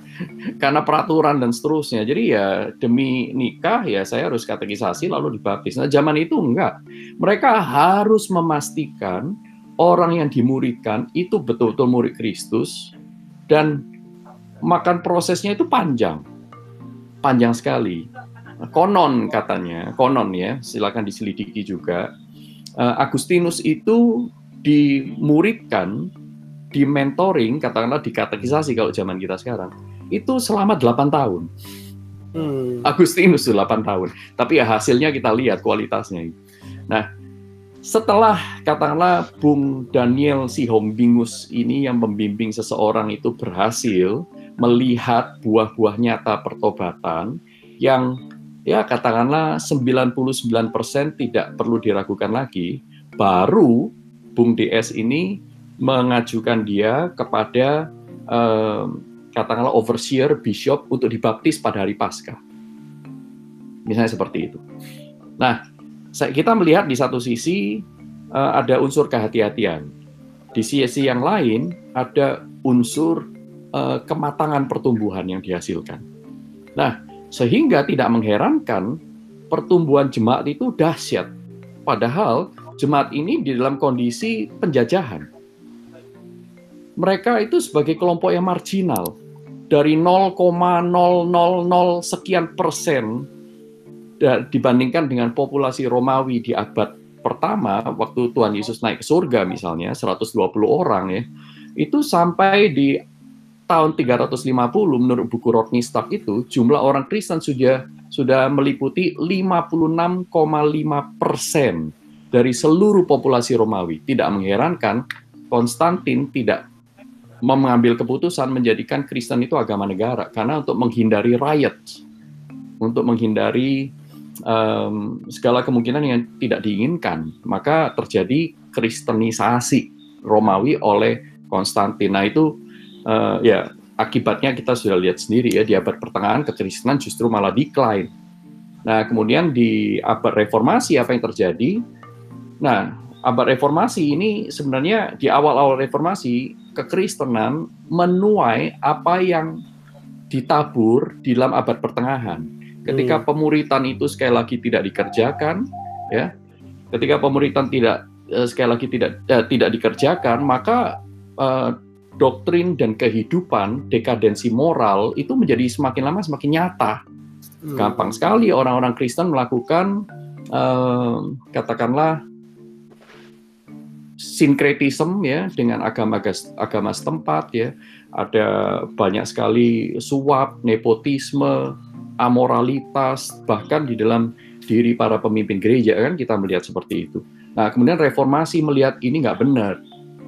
Karena peraturan dan seterusnya. Jadi ya demi nikah ya saya harus katekisasi lalu dibaptis. Nah zaman itu enggak. Mereka harus memastikan orang yang dimuridkan itu betul-betul murid Kristus dan makan prosesnya itu panjang. Panjang sekali konon katanya, konon ya, silakan diselidiki juga. Uh, Agustinus itu dimuridkan, di mentoring, katakanlah di katekisasi kalau zaman kita sekarang, itu selama 8 tahun. Hmm. Agustinus 8 tahun. Tapi ya hasilnya kita lihat kualitasnya. Nah, setelah katakanlah Bung Daniel Sihombingus ini yang membimbing seseorang itu berhasil melihat buah-buah nyata pertobatan yang ya katakanlah 99% tidak perlu diragukan lagi, baru Bung DS ini mengajukan dia kepada eh, katakanlah overseer bishop untuk dibaptis pada hari Paskah. Misalnya seperti itu. Nah, kita melihat di satu sisi eh, ada unsur kehati-hatian. Di sisi yang lain ada unsur eh, kematangan pertumbuhan yang dihasilkan. Nah, sehingga tidak mengherankan pertumbuhan jemaat itu dahsyat. Padahal jemaat ini di dalam kondisi penjajahan. Mereka itu sebagai kelompok yang marginal. Dari 0,000 sekian persen dibandingkan dengan populasi Romawi di abad pertama, waktu Tuhan Yesus naik ke surga misalnya, 120 orang ya, itu sampai di tahun 350 menurut buku Rodney Stark itu jumlah orang Kristen sudah sudah meliputi 56,5 persen dari seluruh populasi Romawi. Tidak mengherankan Konstantin tidak mengambil keputusan menjadikan Kristen itu agama negara karena untuk menghindari riot, untuk menghindari um, segala kemungkinan yang tidak diinginkan, maka terjadi kristenisasi Romawi oleh Konstantin. Nah itu uh, ya akibatnya kita sudah lihat sendiri ya di abad pertengahan kekristenan justru malah decline. Nah, kemudian di abad reformasi apa yang terjadi? Nah, abad reformasi ini sebenarnya di awal-awal reformasi kekristenan menuai apa yang ditabur di dalam abad pertengahan. Ketika hmm. pemuritan itu sekali lagi tidak dikerjakan, ya. Ketika pemuritan tidak eh, sekali lagi tidak eh, tidak dikerjakan, maka eh, doktrin dan kehidupan dekadensi moral itu menjadi semakin lama semakin nyata. Hmm. Gampang sekali orang-orang Kristen melakukan uh, katakanlah sinkretisme ya dengan agama agama setempat ya. Ada banyak sekali suap, nepotisme, amoralitas bahkan di dalam diri para pemimpin gereja kan kita melihat seperti itu. Nah, kemudian reformasi melihat ini nggak benar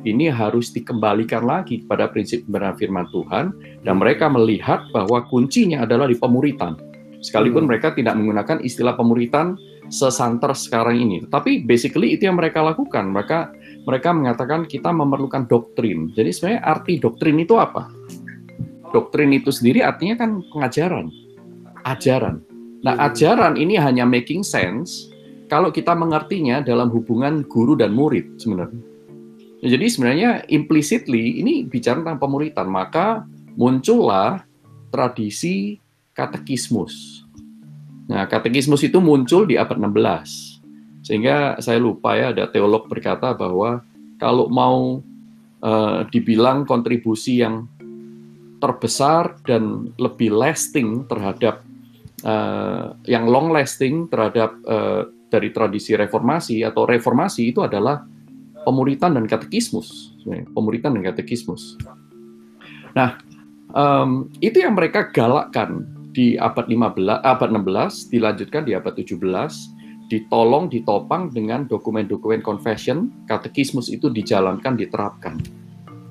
ini harus dikembalikan lagi kepada prinsip kebenaran firman Tuhan dan mereka melihat bahwa kuncinya adalah di pemuritan. Sekalipun hmm. mereka tidak menggunakan istilah pemuritan sesanter sekarang ini, tapi basically itu yang mereka lakukan. Mereka mereka mengatakan kita memerlukan doktrin. Jadi sebenarnya arti doktrin itu apa? Doktrin itu sendiri artinya kan pengajaran, ajaran. Nah, ajaran ini hanya making sense kalau kita mengertinya dalam hubungan guru dan murid sebenarnya. Jadi sebenarnya implicitly ini bicara tentang pemuritan, maka muncullah tradisi katekismus. Nah, katekismus itu muncul di abad 16. Sehingga saya lupa ya ada teolog berkata bahwa kalau mau uh, dibilang kontribusi yang terbesar dan lebih lasting terhadap uh, yang long lasting terhadap uh, dari tradisi reformasi atau reformasi itu adalah pemuritan dan katekismus, pemuritan dan katekismus. Nah, um, itu yang mereka galakkan di abad 15, abad 16, dilanjutkan di abad 17, ditolong, ditopang dengan dokumen-dokumen confession, katekismus itu dijalankan, diterapkan.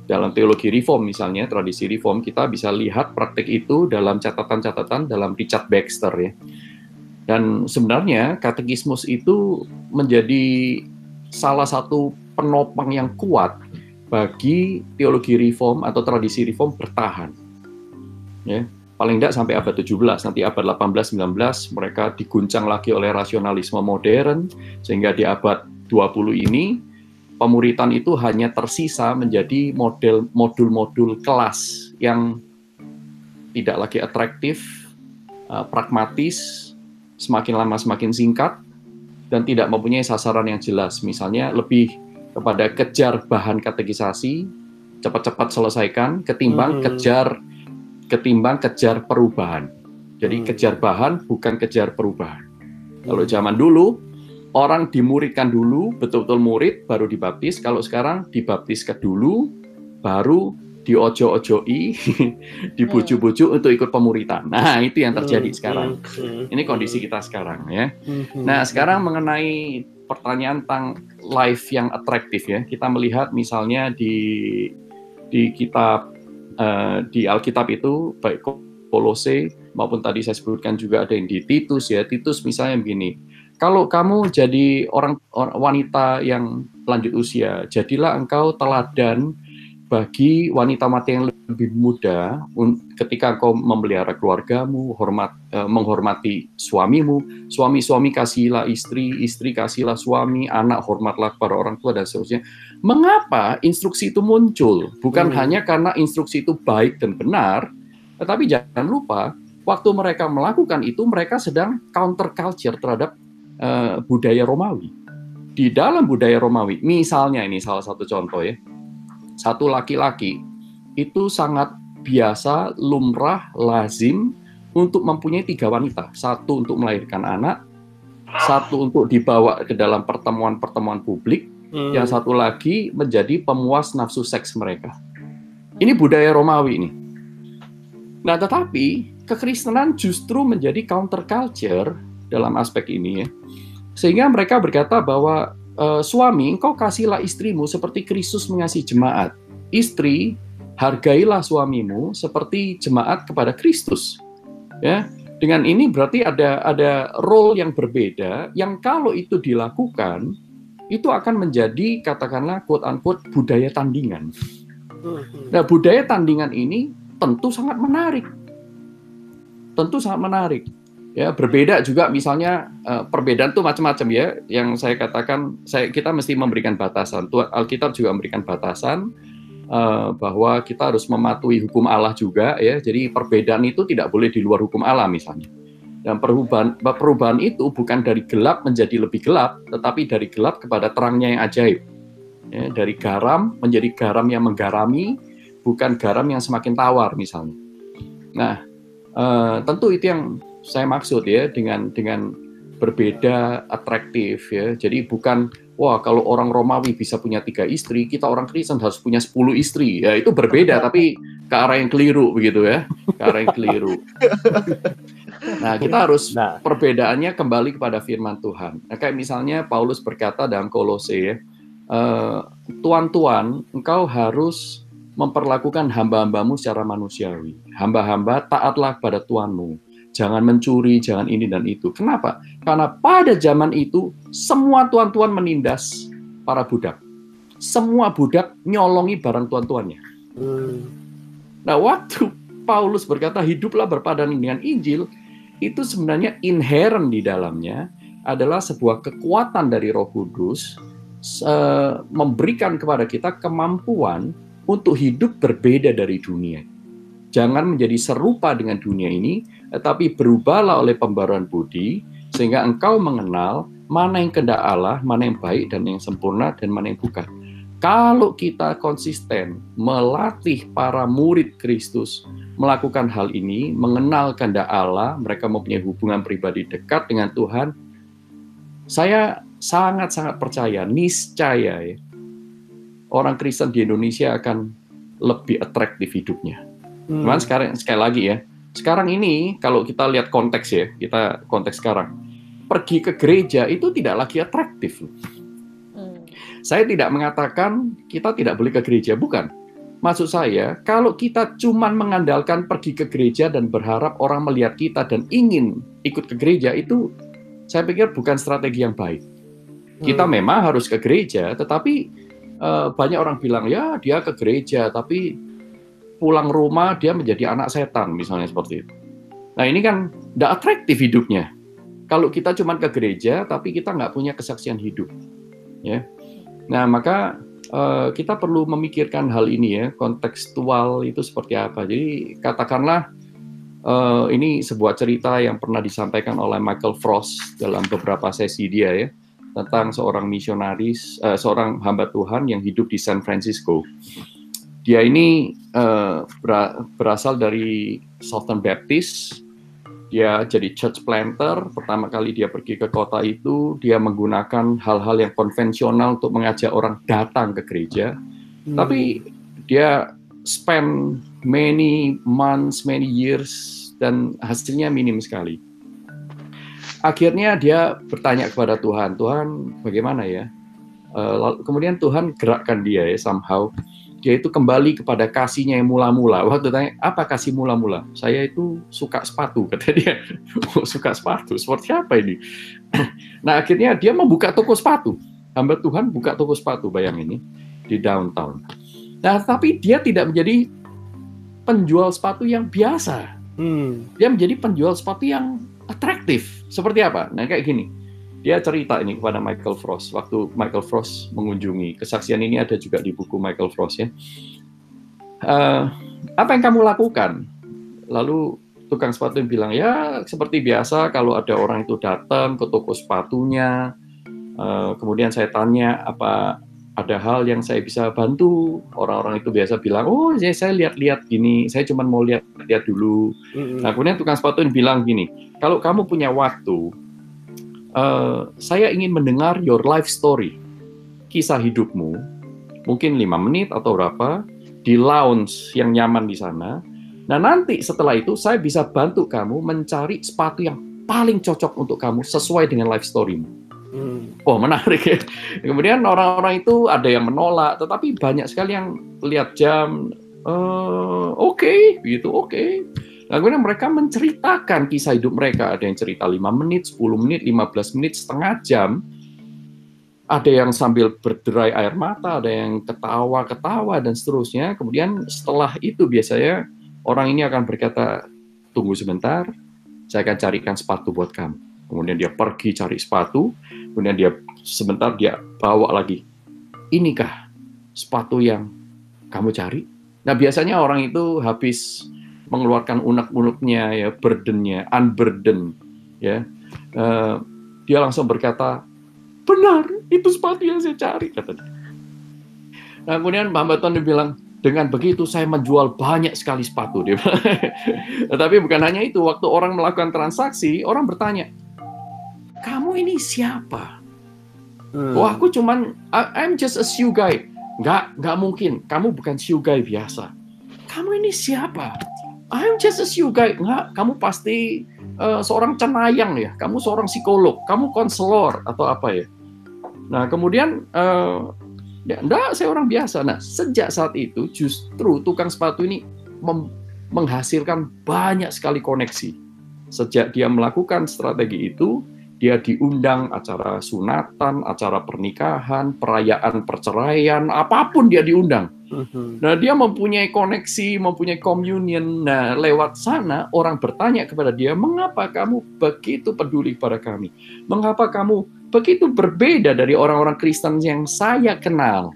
Dalam teologi reform misalnya, tradisi reform, kita bisa lihat praktek itu dalam catatan-catatan dalam Richard Baxter ya. Dan sebenarnya katekismus itu menjadi salah satu penopang yang kuat bagi teologi reform atau tradisi reform bertahan. Ya, paling tidak sampai abad 17, nanti abad 18, 19 mereka diguncang lagi oleh rasionalisme modern, sehingga di abad 20 ini pemuritan itu hanya tersisa menjadi model modul-modul kelas yang tidak lagi atraktif, uh, pragmatis, semakin lama semakin singkat, dan tidak mempunyai sasaran yang jelas. Misalnya lebih kepada kejar bahan katekisasi, cepat-cepat selesaikan, ketimbang hmm. kejar ketimbang kejar perubahan. Jadi hmm. kejar bahan bukan kejar perubahan. Kalau hmm. zaman dulu orang dimuridkan dulu, betul-betul murid baru dibaptis. Kalau sekarang dibaptis ke dulu, baru diojo-ojoi, dibujuk-bujuk hmm. untuk ikut pemuritan. Nah, itu yang terjadi hmm. sekarang. Ini kondisi kita sekarang ya. Nah, sekarang mengenai pertanyaan tentang life yang atraktif ya. Kita melihat misalnya di di kitab uh, di Alkitab itu baik Kolose maupun tadi saya sebutkan juga ada yang di Titus ya. Titus misalnya begini. Kalau kamu jadi orang, orang wanita yang lanjut usia, jadilah engkau teladan bagi wanita mati yang lebih muda ketika engkau memelihara keluargamu, hormat eh, menghormati suamimu, suami-suami kasihilah istri, istri kasihlah suami, anak hormatlah kepada orang tua dan seterusnya. Mengapa instruksi itu muncul? Bukan hmm. hanya karena instruksi itu baik dan benar, tetapi jangan lupa waktu mereka melakukan itu mereka sedang counter culture terhadap uh, budaya Romawi. Di dalam budaya Romawi, misalnya ini salah satu contoh ya, satu laki-laki itu sangat biasa, lumrah, lazim untuk mempunyai tiga wanita. Satu untuk melahirkan anak, satu untuk dibawa ke dalam pertemuan-pertemuan publik, Hmm. Yang satu lagi menjadi pemuas nafsu seks mereka. Ini budaya Romawi ini. Nah, tetapi kekristenan justru menjadi counter culture dalam aspek ini ya. Sehingga mereka berkata bahwa e, suami, engkau kasihlah istrimu seperti Kristus mengasihi jemaat. Istri, hargailah suamimu seperti jemaat kepada Kristus. Ya, dengan ini berarti ada ada role yang berbeda yang kalau itu dilakukan itu akan menjadi katakanlah quote unquote budaya tandingan. Hmm. Nah, budaya tandingan ini tentu sangat menarik. Tentu sangat menarik. Ya, berbeda juga misalnya uh, perbedaan itu macam-macam ya. Yang saya katakan saya kita mesti memberikan batasan. Tuhan Alkitab juga memberikan batasan uh, bahwa kita harus mematuhi hukum Allah juga ya. Jadi perbedaan itu tidak boleh di luar hukum Allah misalnya. Dan perubahan perubahan itu bukan dari gelap menjadi lebih gelap, tetapi dari gelap kepada terangnya yang ajaib. Ya, dari garam menjadi garam yang menggarami, bukan garam yang semakin tawar misalnya. Nah, uh, tentu itu yang saya maksud ya dengan dengan berbeda atraktif ya. Jadi bukan wah kalau orang Romawi bisa punya tiga istri, kita orang Kristen harus punya sepuluh istri. Ya itu berbeda tapi ke arah yang keliru begitu ya, ke arah yang keliru. Nah, kita harus nah. perbedaannya kembali kepada firman Tuhan. Nah, kayak misalnya Paulus berkata dalam Kolose ya, tuan-tuan, engkau harus memperlakukan hamba-hambamu secara manusiawi. Hamba-hamba taatlah pada tuanmu. Jangan mencuri, jangan ini dan itu. Kenapa? Karena pada zaman itu semua tuan-tuan menindas para budak. Semua budak nyolongi barang tuan-tuannya. Hmm. Nah, waktu Paulus berkata hiduplah berpadan dengan Injil, itu sebenarnya inherent di dalamnya adalah sebuah kekuatan dari Roh Kudus uh, memberikan kepada kita kemampuan untuk hidup berbeda dari dunia. Jangan menjadi serupa dengan dunia ini, tetapi berubahlah oleh pembaruan budi sehingga engkau mengenal mana yang kehendak Allah, mana yang baik dan yang sempurna dan mana yang bukan. Kalau kita konsisten melatih para murid Kristus melakukan hal ini, mengenal kehendak Allah, mereka mempunyai hubungan pribadi dekat dengan Tuhan, saya sangat-sangat percaya, niscaya ya, orang Kristen di Indonesia akan lebih atraktif hidupnya. Hmm. Cuman sekarang sekali lagi ya, sekarang ini kalau kita lihat konteks ya, kita konteks sekarang, pergi ke gereja itu tidak lagi atraktif. Saya tidak mengatakan kita tidak boleh ke gereja, bukan. Maksud saya, kalau kita cuma mengandalkan pergi ke gereja dan berharap orang melihat kita dan ingin ikut ke gereja, itu saya pikir bukan strategi yang baik. Kita hmm. memang harus ke gereja, tetapi uh, banyak orang bilang, ya dia ke gereja, tapi pulang rumah dia menjadi anak setan, misalnya seperti itu. Nah ini kan tidak atraktif hidupnya. Kalau kita cuma ke gereja, tapi kita nggak punya kesaksian hidup. Ya, Nah, maka uh, kita perlu memikirkan hal ini ya, kontekstual itu seperti apa. Jadi katakanlah uh, ini sebuah cerita yang pernah disampaikan oleh Michael Frost dalam beberapa sesi dia ya tentang seorang misionaris, uh, seorang hamba Tuhan yang hidup di San Francisco. Dia ini uh, berasal dari Southern Baptist, dia jadi church planter, pertama kali dia pergi ke kota itu, dia menggunakan hal-hal yang konvensional untuk mengajak orang datang ke gereja. Hmm. Tapi dia spend many months, many years, dan hasilnya minim sekali. Akhirnya dia bertanya kepada Tuhan, Tuhan bagaimana ya? Uh, kemudian Tuhan gerakkan dia ya somehow dia itu kembali kepada kasihnya yang mula-mula. Waktu tanya, apa kasih mula-mula? Saya itu suka sepatu, kata dia. Oh, suka sepatu, seperti apa ini? nah, akhirnya dia membuka toko sepatu. Hamba Tuhan buka toko sepatu, bayang ini, di downtown. Nah, tapi dia tidak menjadi penjual sepatu yang biasa. Hmm. Dia menjadi penjual sepatu yang atraktif. Seperti apa? Nah, kayak gini dia cerita ini kepada Michael Frost. Waktu Michael Frost mengunjungi kesaksian ini ada juga di buku Michael Frost ya. Uh, apa yang kamu lakukan? Lalu tukang sepatu yang bilang ya seperti biasa kalau ada orang itu datang ke toko sepatunya uh, kemudian saya tanya apa ada hal yang saya bisa bantu? Orang-orang itu biasa bilang oh ya saya lihat-lihat gini saya cuma mau lihat-lihat dulu. Mm-hmm. nah kemudian tukang sepatu yang bilang gini kalau kamu punya waktu uh, saya ingin mendengar your life story, kisah hidupmu, mungkin lima menit atau berapa, di lounge yang nyaman di sana. Nah nanti setelah itu saya bisa bantu kamu mencari sepatu yang paling cocok untuk kamu sesuai dengan life storymu. Hmm. Oh menarik ya. Kemudian orang-orang itu ada yang menolak, tetapi banyak sekali yang lihat jam, uh, oke, okay, gitu, oke. Okay. Nah, kemudian mereka menceritakan kisah hidup mereka. Ada yang cerita 5 menit, 10 menit, 15 menit, setengah jam. Ada yang sambil berderai air mata, ada yang ketawa-ketawa, dan seterusnya. Kemudian setelah itu biasanya orang ini akan berkata, tunggu sebentar, saya akan carikan sepatu buat kamu. Kemudian dia pergi cari sepatu, kemudian dia sebentar dia bawa lagi. Inikah sepatu yang kamu cari? Nah biasanya orang itu habis mengeluarkan unek-uneknya ya burdennya unburden ya uh, dia langsung berkata benar itu sepatu yang saya cari kata dia. Nah, kemudian Mbak Tuhan bilang dengan begitu saya menjual banyak sekali sepatu dia. Tapi bukan hanya itu, waktu orang melakukan transaksi, orang bertanya, "Kamu ini siapa?" Hmm. Wah, aku cuman I'm just a shoe guy. Enggak, enggak mungkin. Kamu bukan shoe guy biasa. Kamu ini siapa? I'm just a you guy. Enggak, kamu pasti uh, seorang cenayang ya. Kamu seorang psikolog, kamu konselor atau apa ya. Nah, kemudian uh, enggak, saya orang biasa. Nah, sejak saat itu justru tukang sepatu ini menghasilkan banyak sekali koneksi. Sejak dia melakukan strategi itu, dia diundang acara sunatan, acara pernikahan, perayaan perceraian, apa pun dia diundang. Mhm. Nah, dia mempunyai koneksi, mempunyai communion. Nah, lewat sana orang bertanya kepada dia, "Mengapa kamu begitu peduli pada kami? Mengapa kamu begitu berbeda dari orang-orang Kristen yang saya kenal?"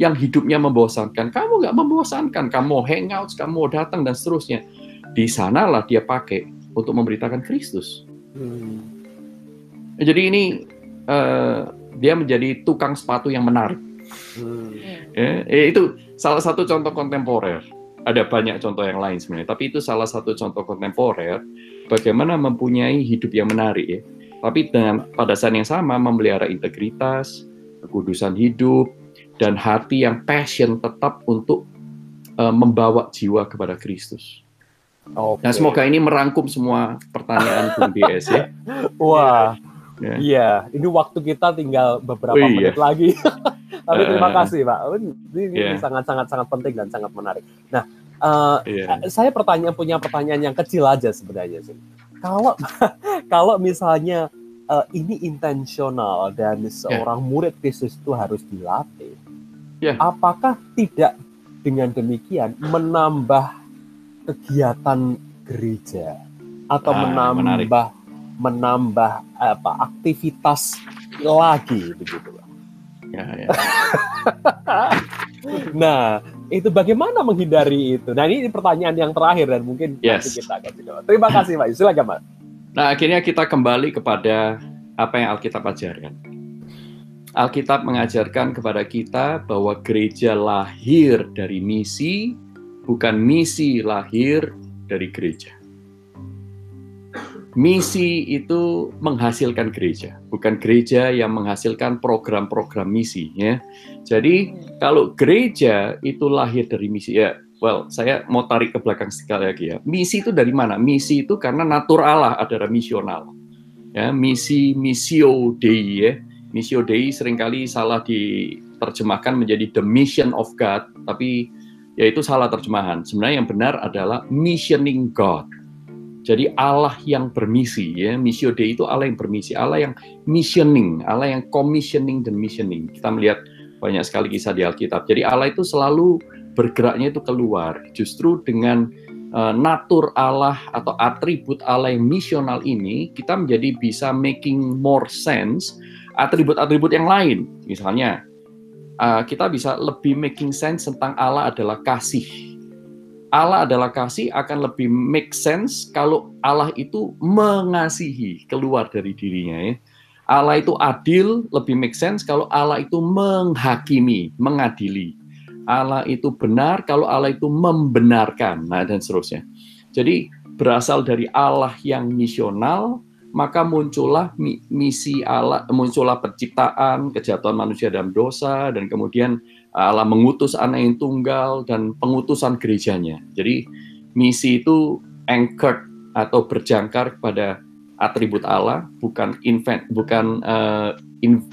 yang hidupnya membosankan. Kamu nggak membosankan, kamu mau hangout, kamu mau datang dan seterusnya. Di sanalah dia pakai untuk memberitakan Kristus. Hmm. Jadi ini uh, dia menjadi tukang sepatu yang menarik. Hmm. Ya, itu salah satu contoh kontemporer. Ada banyak contoh yang lain sebenarnya, tapi itu salah satu contoh kontemporer bagaimana mempunyai hidup yang menarik ya. Tapi dengan pada saat yang sama memelihara integritas, kekudusan hidup, dan hati yang passion tetap untuk uh, membawa jiwa kepada Kristus. Okay. Nah, semoga ini merangkum semua pertanyaan Bung BS ya. Wah, ya. iya. Ini waktu kita tinggal beberapa oh, iya. menit lagi. Tapi terima kasih, Pak. Ini yeah. sangat sangat sangat penting dan sangat menarik. Nah, uh, yeah. saya pertanyaan punya pertanyaan yang kecil aja sebenarnya sih. Kalau kalau misalnya uh, ini intensional dan ya. seorang yeah. murid Kristus itu harus dilatih, yeah. apakah tidak dengan demikian menambah kegiatan gereja atau ah, menambah menarik. menambah apa aktivitas lagi begitu Ya, ya. nah, itu bagaimana menghindari itu? Nah, ini pertanyaan yang terakhir dan mungkin yes. nanti kita akan jawab. Terima kasih, Pak. Silakan, Pak. Nah, akhirnya kita kembali kepada apa yang Alkitab ajarkan. Alkitab mengajarkan kepada kita bahwa gereja lahir dari misi, bukan misi lahir dari gereja. Misi itu menghasilkan gereja, bukan gereja yang menghasilkan program-program misi. Ya. Jadi kalau gereja itu lahir dari misi, ya, well, saya mau tarik ke belakang sekali lagi ya. Misi itu dari mana? Misi itu karena natur Allah adalah misional. Ya, misi misio dei ya. Misio dei sering kali salah diterjemahkan menjadi the mission of God, tapi yaitu salah terjemahan. Sebenarnya yang benar adalah missioning God jadi Allah yang bermisi ya, misio Dei itu Allah yang bermisi, Allah yang missioning, Allah yang commissioning dan missioning. Kita melihat banyak sekali kisah di Alkitab. Jadi Allah itu selalu bergeraknya itu keluar. Justru dengan uh, natur Allah atau atribut Allah yang misional ini, kita menjadi bisa making more sense atribut-atribut yang lain. Misalnya, uh, kita bisa lebih making sense tentang Allah adalah kasih Allah adalah kasih akan lebih make sense kalau Allah itu mengasihi keluar dari dirinya ya. Allah itu adil lebih make sense kalau Allah itu menghakimi, mengadili. Allah itu benar kalau Allah itu membenarkan, nah dan seterusnya. Jadi berasal dari Allah yang misional, maka muncullah misi Allah, muncullah penciptaan, kejatuhan manusia dalam dosa, dan kemudian Allah mengutus anak yang tunggal dan pengutusan gerejanya. Jadi misi itu anchored atau berjangkar kepada atribut Allah, bukan invent, bukan uh, in,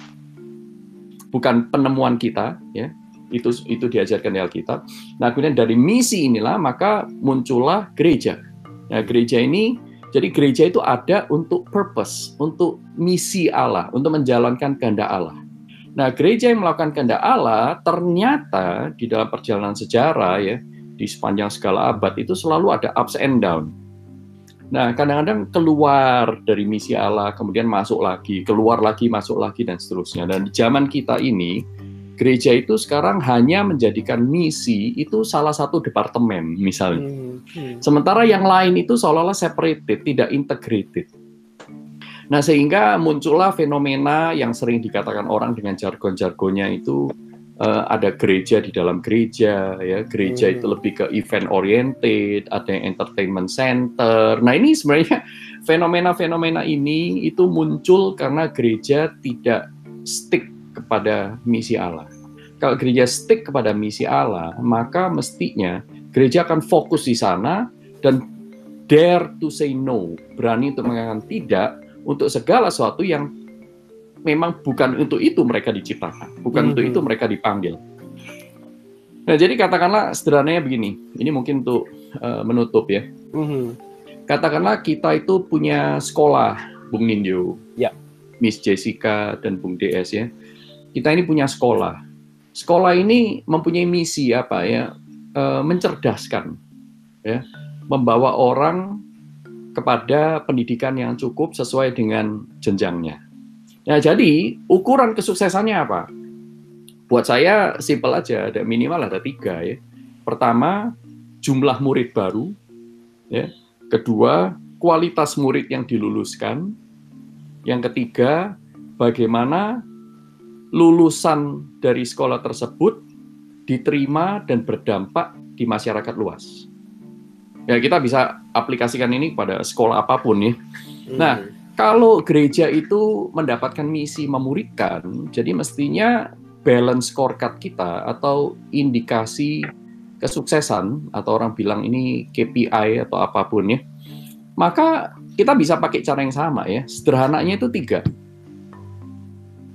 bukan penemuan kita, ya. Itu itu diajarkan di Alkitab. Nah, kemudian dari misi inilah maka muncullah gereja. Nah, gereja ini jadi gereja itu ada untuk purpose, untuk misi Allah, untuk menjalankan kehendak Allah. Nah, gereja yang melakukan kehendak Allah ternyata di dalam perjalanan sejarah ya, di sepanjang segala abad itu selalu ada ups and down. Nah, kadang-kadang keluar dari misi Allah, kemudian masuk lagi, keluar lagi, masuk lagi, dan seterusnya. Dan di zaman kita ini, gereja itu sekarang hanya menjadikan misi itu salah satu departemen, misalnya. Hmm, hmm. Sementara yang lain itu seolah-olah separated, tidak integrated. Nah, sehingga muncullah fenomena yang sering dikatakan orang dengan jargon-jargonnya itu uh, ada gereja di dalam gereja, ya gereja hmm. itu lebih ke event oriented, ada yang entertainment center. Nah, ini sebenarnya fenomena-fenomena ini itu muncul karena gereja tidak stick kepada misi Allah. Kalau gereja stick kepada misi Allah, maka mestinya gereja akan fokus di sana dan dare to say no, berani untuk mengatakan tidak untuk segala sesuatu yang memang bukan untuk itu mereka diciptakan, bukan mm -hmm. untuk itu mereka dipanggil. Nah, jadi katakanlah sederhananya begini, ini mungkin untuk uh, menutup ya. Mm -hmm. Katakanlah kita itu punya sekolah, Bung Nindyo, ya. Miss Jessica dan Bung DS ya. Kita ini punya sekolah. Sekolah ini mempunyai misi apa ya? Uh, mencerdaskan, ya, membawa orang kepada pendidikan yang cukup sesuai dengan jenjangnya. Nah, jadi ukuran kesuksesannya apa? Buat saya simpel aja, ada minimal ada tiga ya. Pertama, jumlah murid baru, ya. Kedua, kualitas murid yang diluluskan. Yang ketiga, bagaimana lulusan dari sekolah tersebut diterima dan berdampak di masyarakat luas. Ya, kita bisa aplikasikan ini pada sekolah apa pun ya. Nah, hmm. kalau gereja itu mendapatkan misi memuridkan, jadi mestinya balance scorecard kita atau indikasi kesuksesan atau orang bilang ini KPI atau apa pun ya, maka kita bisa pakai cara yang sama ya. Sederhananya itu tiga.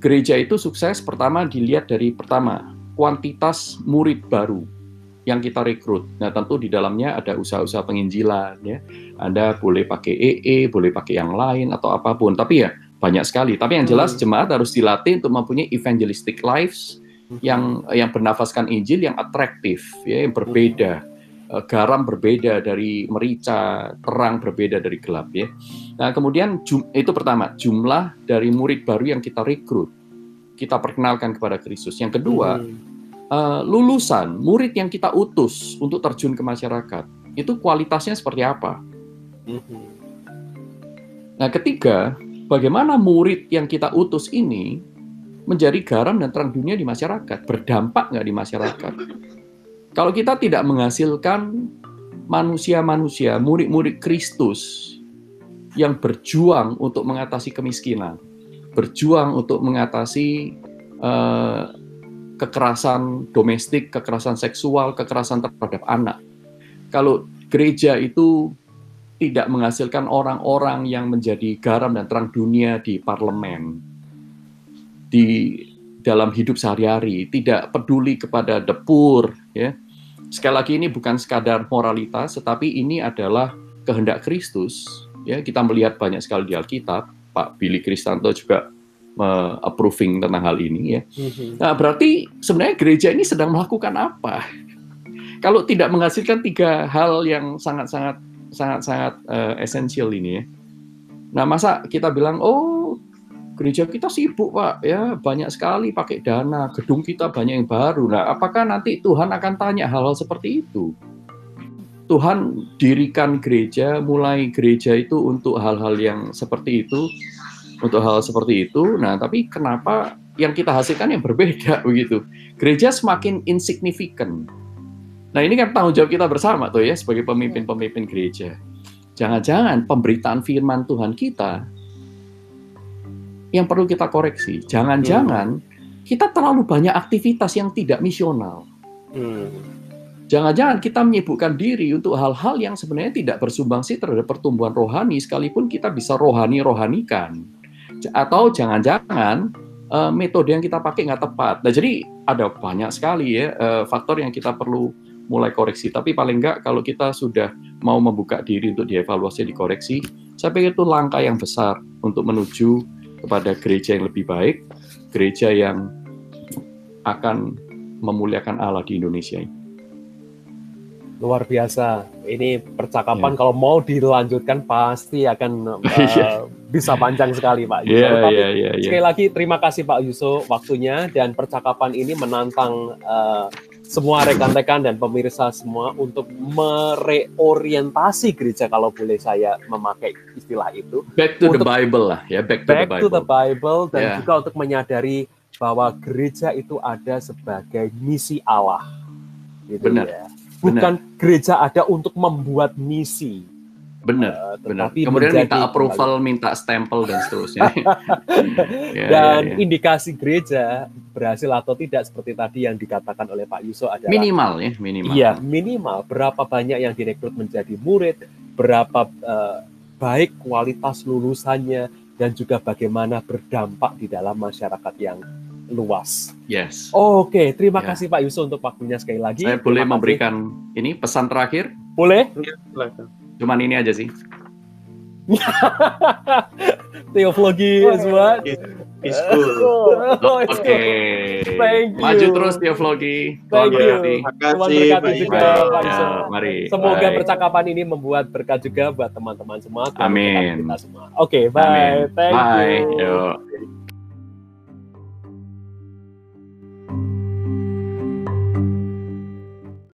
Gereja itu sukses pertama dilihat dari pertama kuantitas murid baru yang kita rekrut. Nah, tentu di dalamnya ada usaha-usaha penginjilan ya. Anda boleh pakai EE, boleh pakai yang lain atau apa pun. Tapi ya banyak sekali. Tapi yang jelas hmm. jemaat harus dilatih untuk mempunyai evangelistic lives hmm. yang yang bernafaskan Injil yang atraktif ya, yang berbeda. Eh, garam berbeda dari merica, terang berbeda dari gelap ya. Nah, kemudian jum, itu pertama, jumlah dari murid baru yang kita rekrut. Kita perkenalkan kepada Kristus. Yang kedua, hmm uh, lulusan murid yang kita utus untuk terjun ke masyarakat itu kualitasnya seperti apa? Mhm. Nah, ketiga, bagaimana murid yang kita utus ini menjadi garam dan terang dunia di masyarakat, berdampak nggak di masyarakat? Kalau kita tidak menghasilkan manusia-manusia, murid-murid Kristus yang berjuang untuk mengatasi kemiskinan, berjuang untuk mengatasi uh, kekerasan domestik, kekerasan seksual, kekerasan terhadap anak. Kalau gereja itu tidak menghasilkan orang-orang yang menjadi garam dan terang dunia di parlemen, di dalam hidup sehari-hari, tidak peduli kepada depur, ya. Sekali lagi ini bukan sekadar moralitas, tetapi ini adalah kehendak Kristus. Ya, kita melihat banyak sekali di Alkitab. Pak Billy Kristanto juga approving tentang hal ini ya. Mm-hmm. Nah, berarti sebenarnya gereja ini sedang melakukan apa? Kalau tidak menghasilkan tiga hal yang sangat-sangat sangat-sangat uh, esensial ini ya. Nah, masa kita bilang, "Oh, gereja kita sibuk, Pak, ya, banyak sekali pakai dana, gedung kita banyak yang baru." Nah, apakah nanti Tuhan akan tanya hal-hal seperti itu? Tuhan dirikan gereja, mulai gereja itu untuk hal-hal yang seperti itu untuk hal seperti itu. Nah, tapi kenapa yang kita hasilkan yang berbeda begitu? Gereja semakin insignifikan. Nah, ini kan tanggung jawab kita bersama tuh ya sebagai pemimpin-pemimpin gereja. Jangan-jangan pemberitaan firman Tuhan kita yang perlu kita koreksi. Jangan-jangan hmm. kita terlalu banyak aktivitas yang tidak misional. Hmm. Jangan-jangan kita menyibukkan diri untuk hal-hal yang sebenarnya tidak bersumbangsi terhadap pertumbuhan rohani, sekalipun kita bisa rohani-rohanikan atau jangan-jangan uh, metode yang kita pakai nggak tepat. Nah, jadi ada banyak sekali ya uh, faktor yang kita perlu mulai koreksi. Tapi paling nggak kalau kita sudah mau membuka diri untuk dievaluasi, dikoreksi, saya pikir itu langkah yang besar untuk menuju kepada gereja yang lebih baik, gereja yang akan memuliakan Allah di Indonesia ini luar biasa. Ini percakapan yeah. kalau mau dilanjutkan pasti akan uh, bisa panjang sekali Pak Yuso. Yeah, Tapi yeah, yeah, yeah. sekali lagi terima kasih Pak Yuso waktunya dan percakapan ini menantang uh, semua rekan-rekan dan pemirsa semua untuk mereorientasi gereja kalau boleh saya memakai istilah itu. Back to untuk, the Bible lah ya, back to back the Bible. to the Bible dan yeah. juga untuk menyadari bahwa gereja itu ada sebagai misi Allah. Gitu Benar. Ya bukan benar. gereja ada untuk membuat misi. Benar, uh, benar. Kemudian minta approval, kembali. minta stempel dan seterusnya. ya, dan ya, ya. indikasi gereja berhasil atau tidak seperti tadi yang dikatakan oleh Pak Yuso adalah minimal ya, minimal. Iya, minimal. Berapa banyak yang direkrut menjadi murid, berapa uh, baik kualitas lulusannya dan juga bagaimana berdampak di dalam masyarakat yang luas. Yes. Oke, okay. terima yeah. kasih Pak Yusuf untuk waktunya sekali lagi. Saya boleh kasih. memberikan ini pesan terakhir? Boleh? Ya, Cuman ini aja sih. Teoflogi oh, semua. It's cool. Oke. Okay. Thank you. Maju terus Teoflogi. Thank you. Terima kasih. juga Pak Ya, mari. Semoga bye. percakapan ini membuat berkat juga buat teman-teman semua. Amin. Oke, okay, bye. Amin. Thank bye. you. Yo.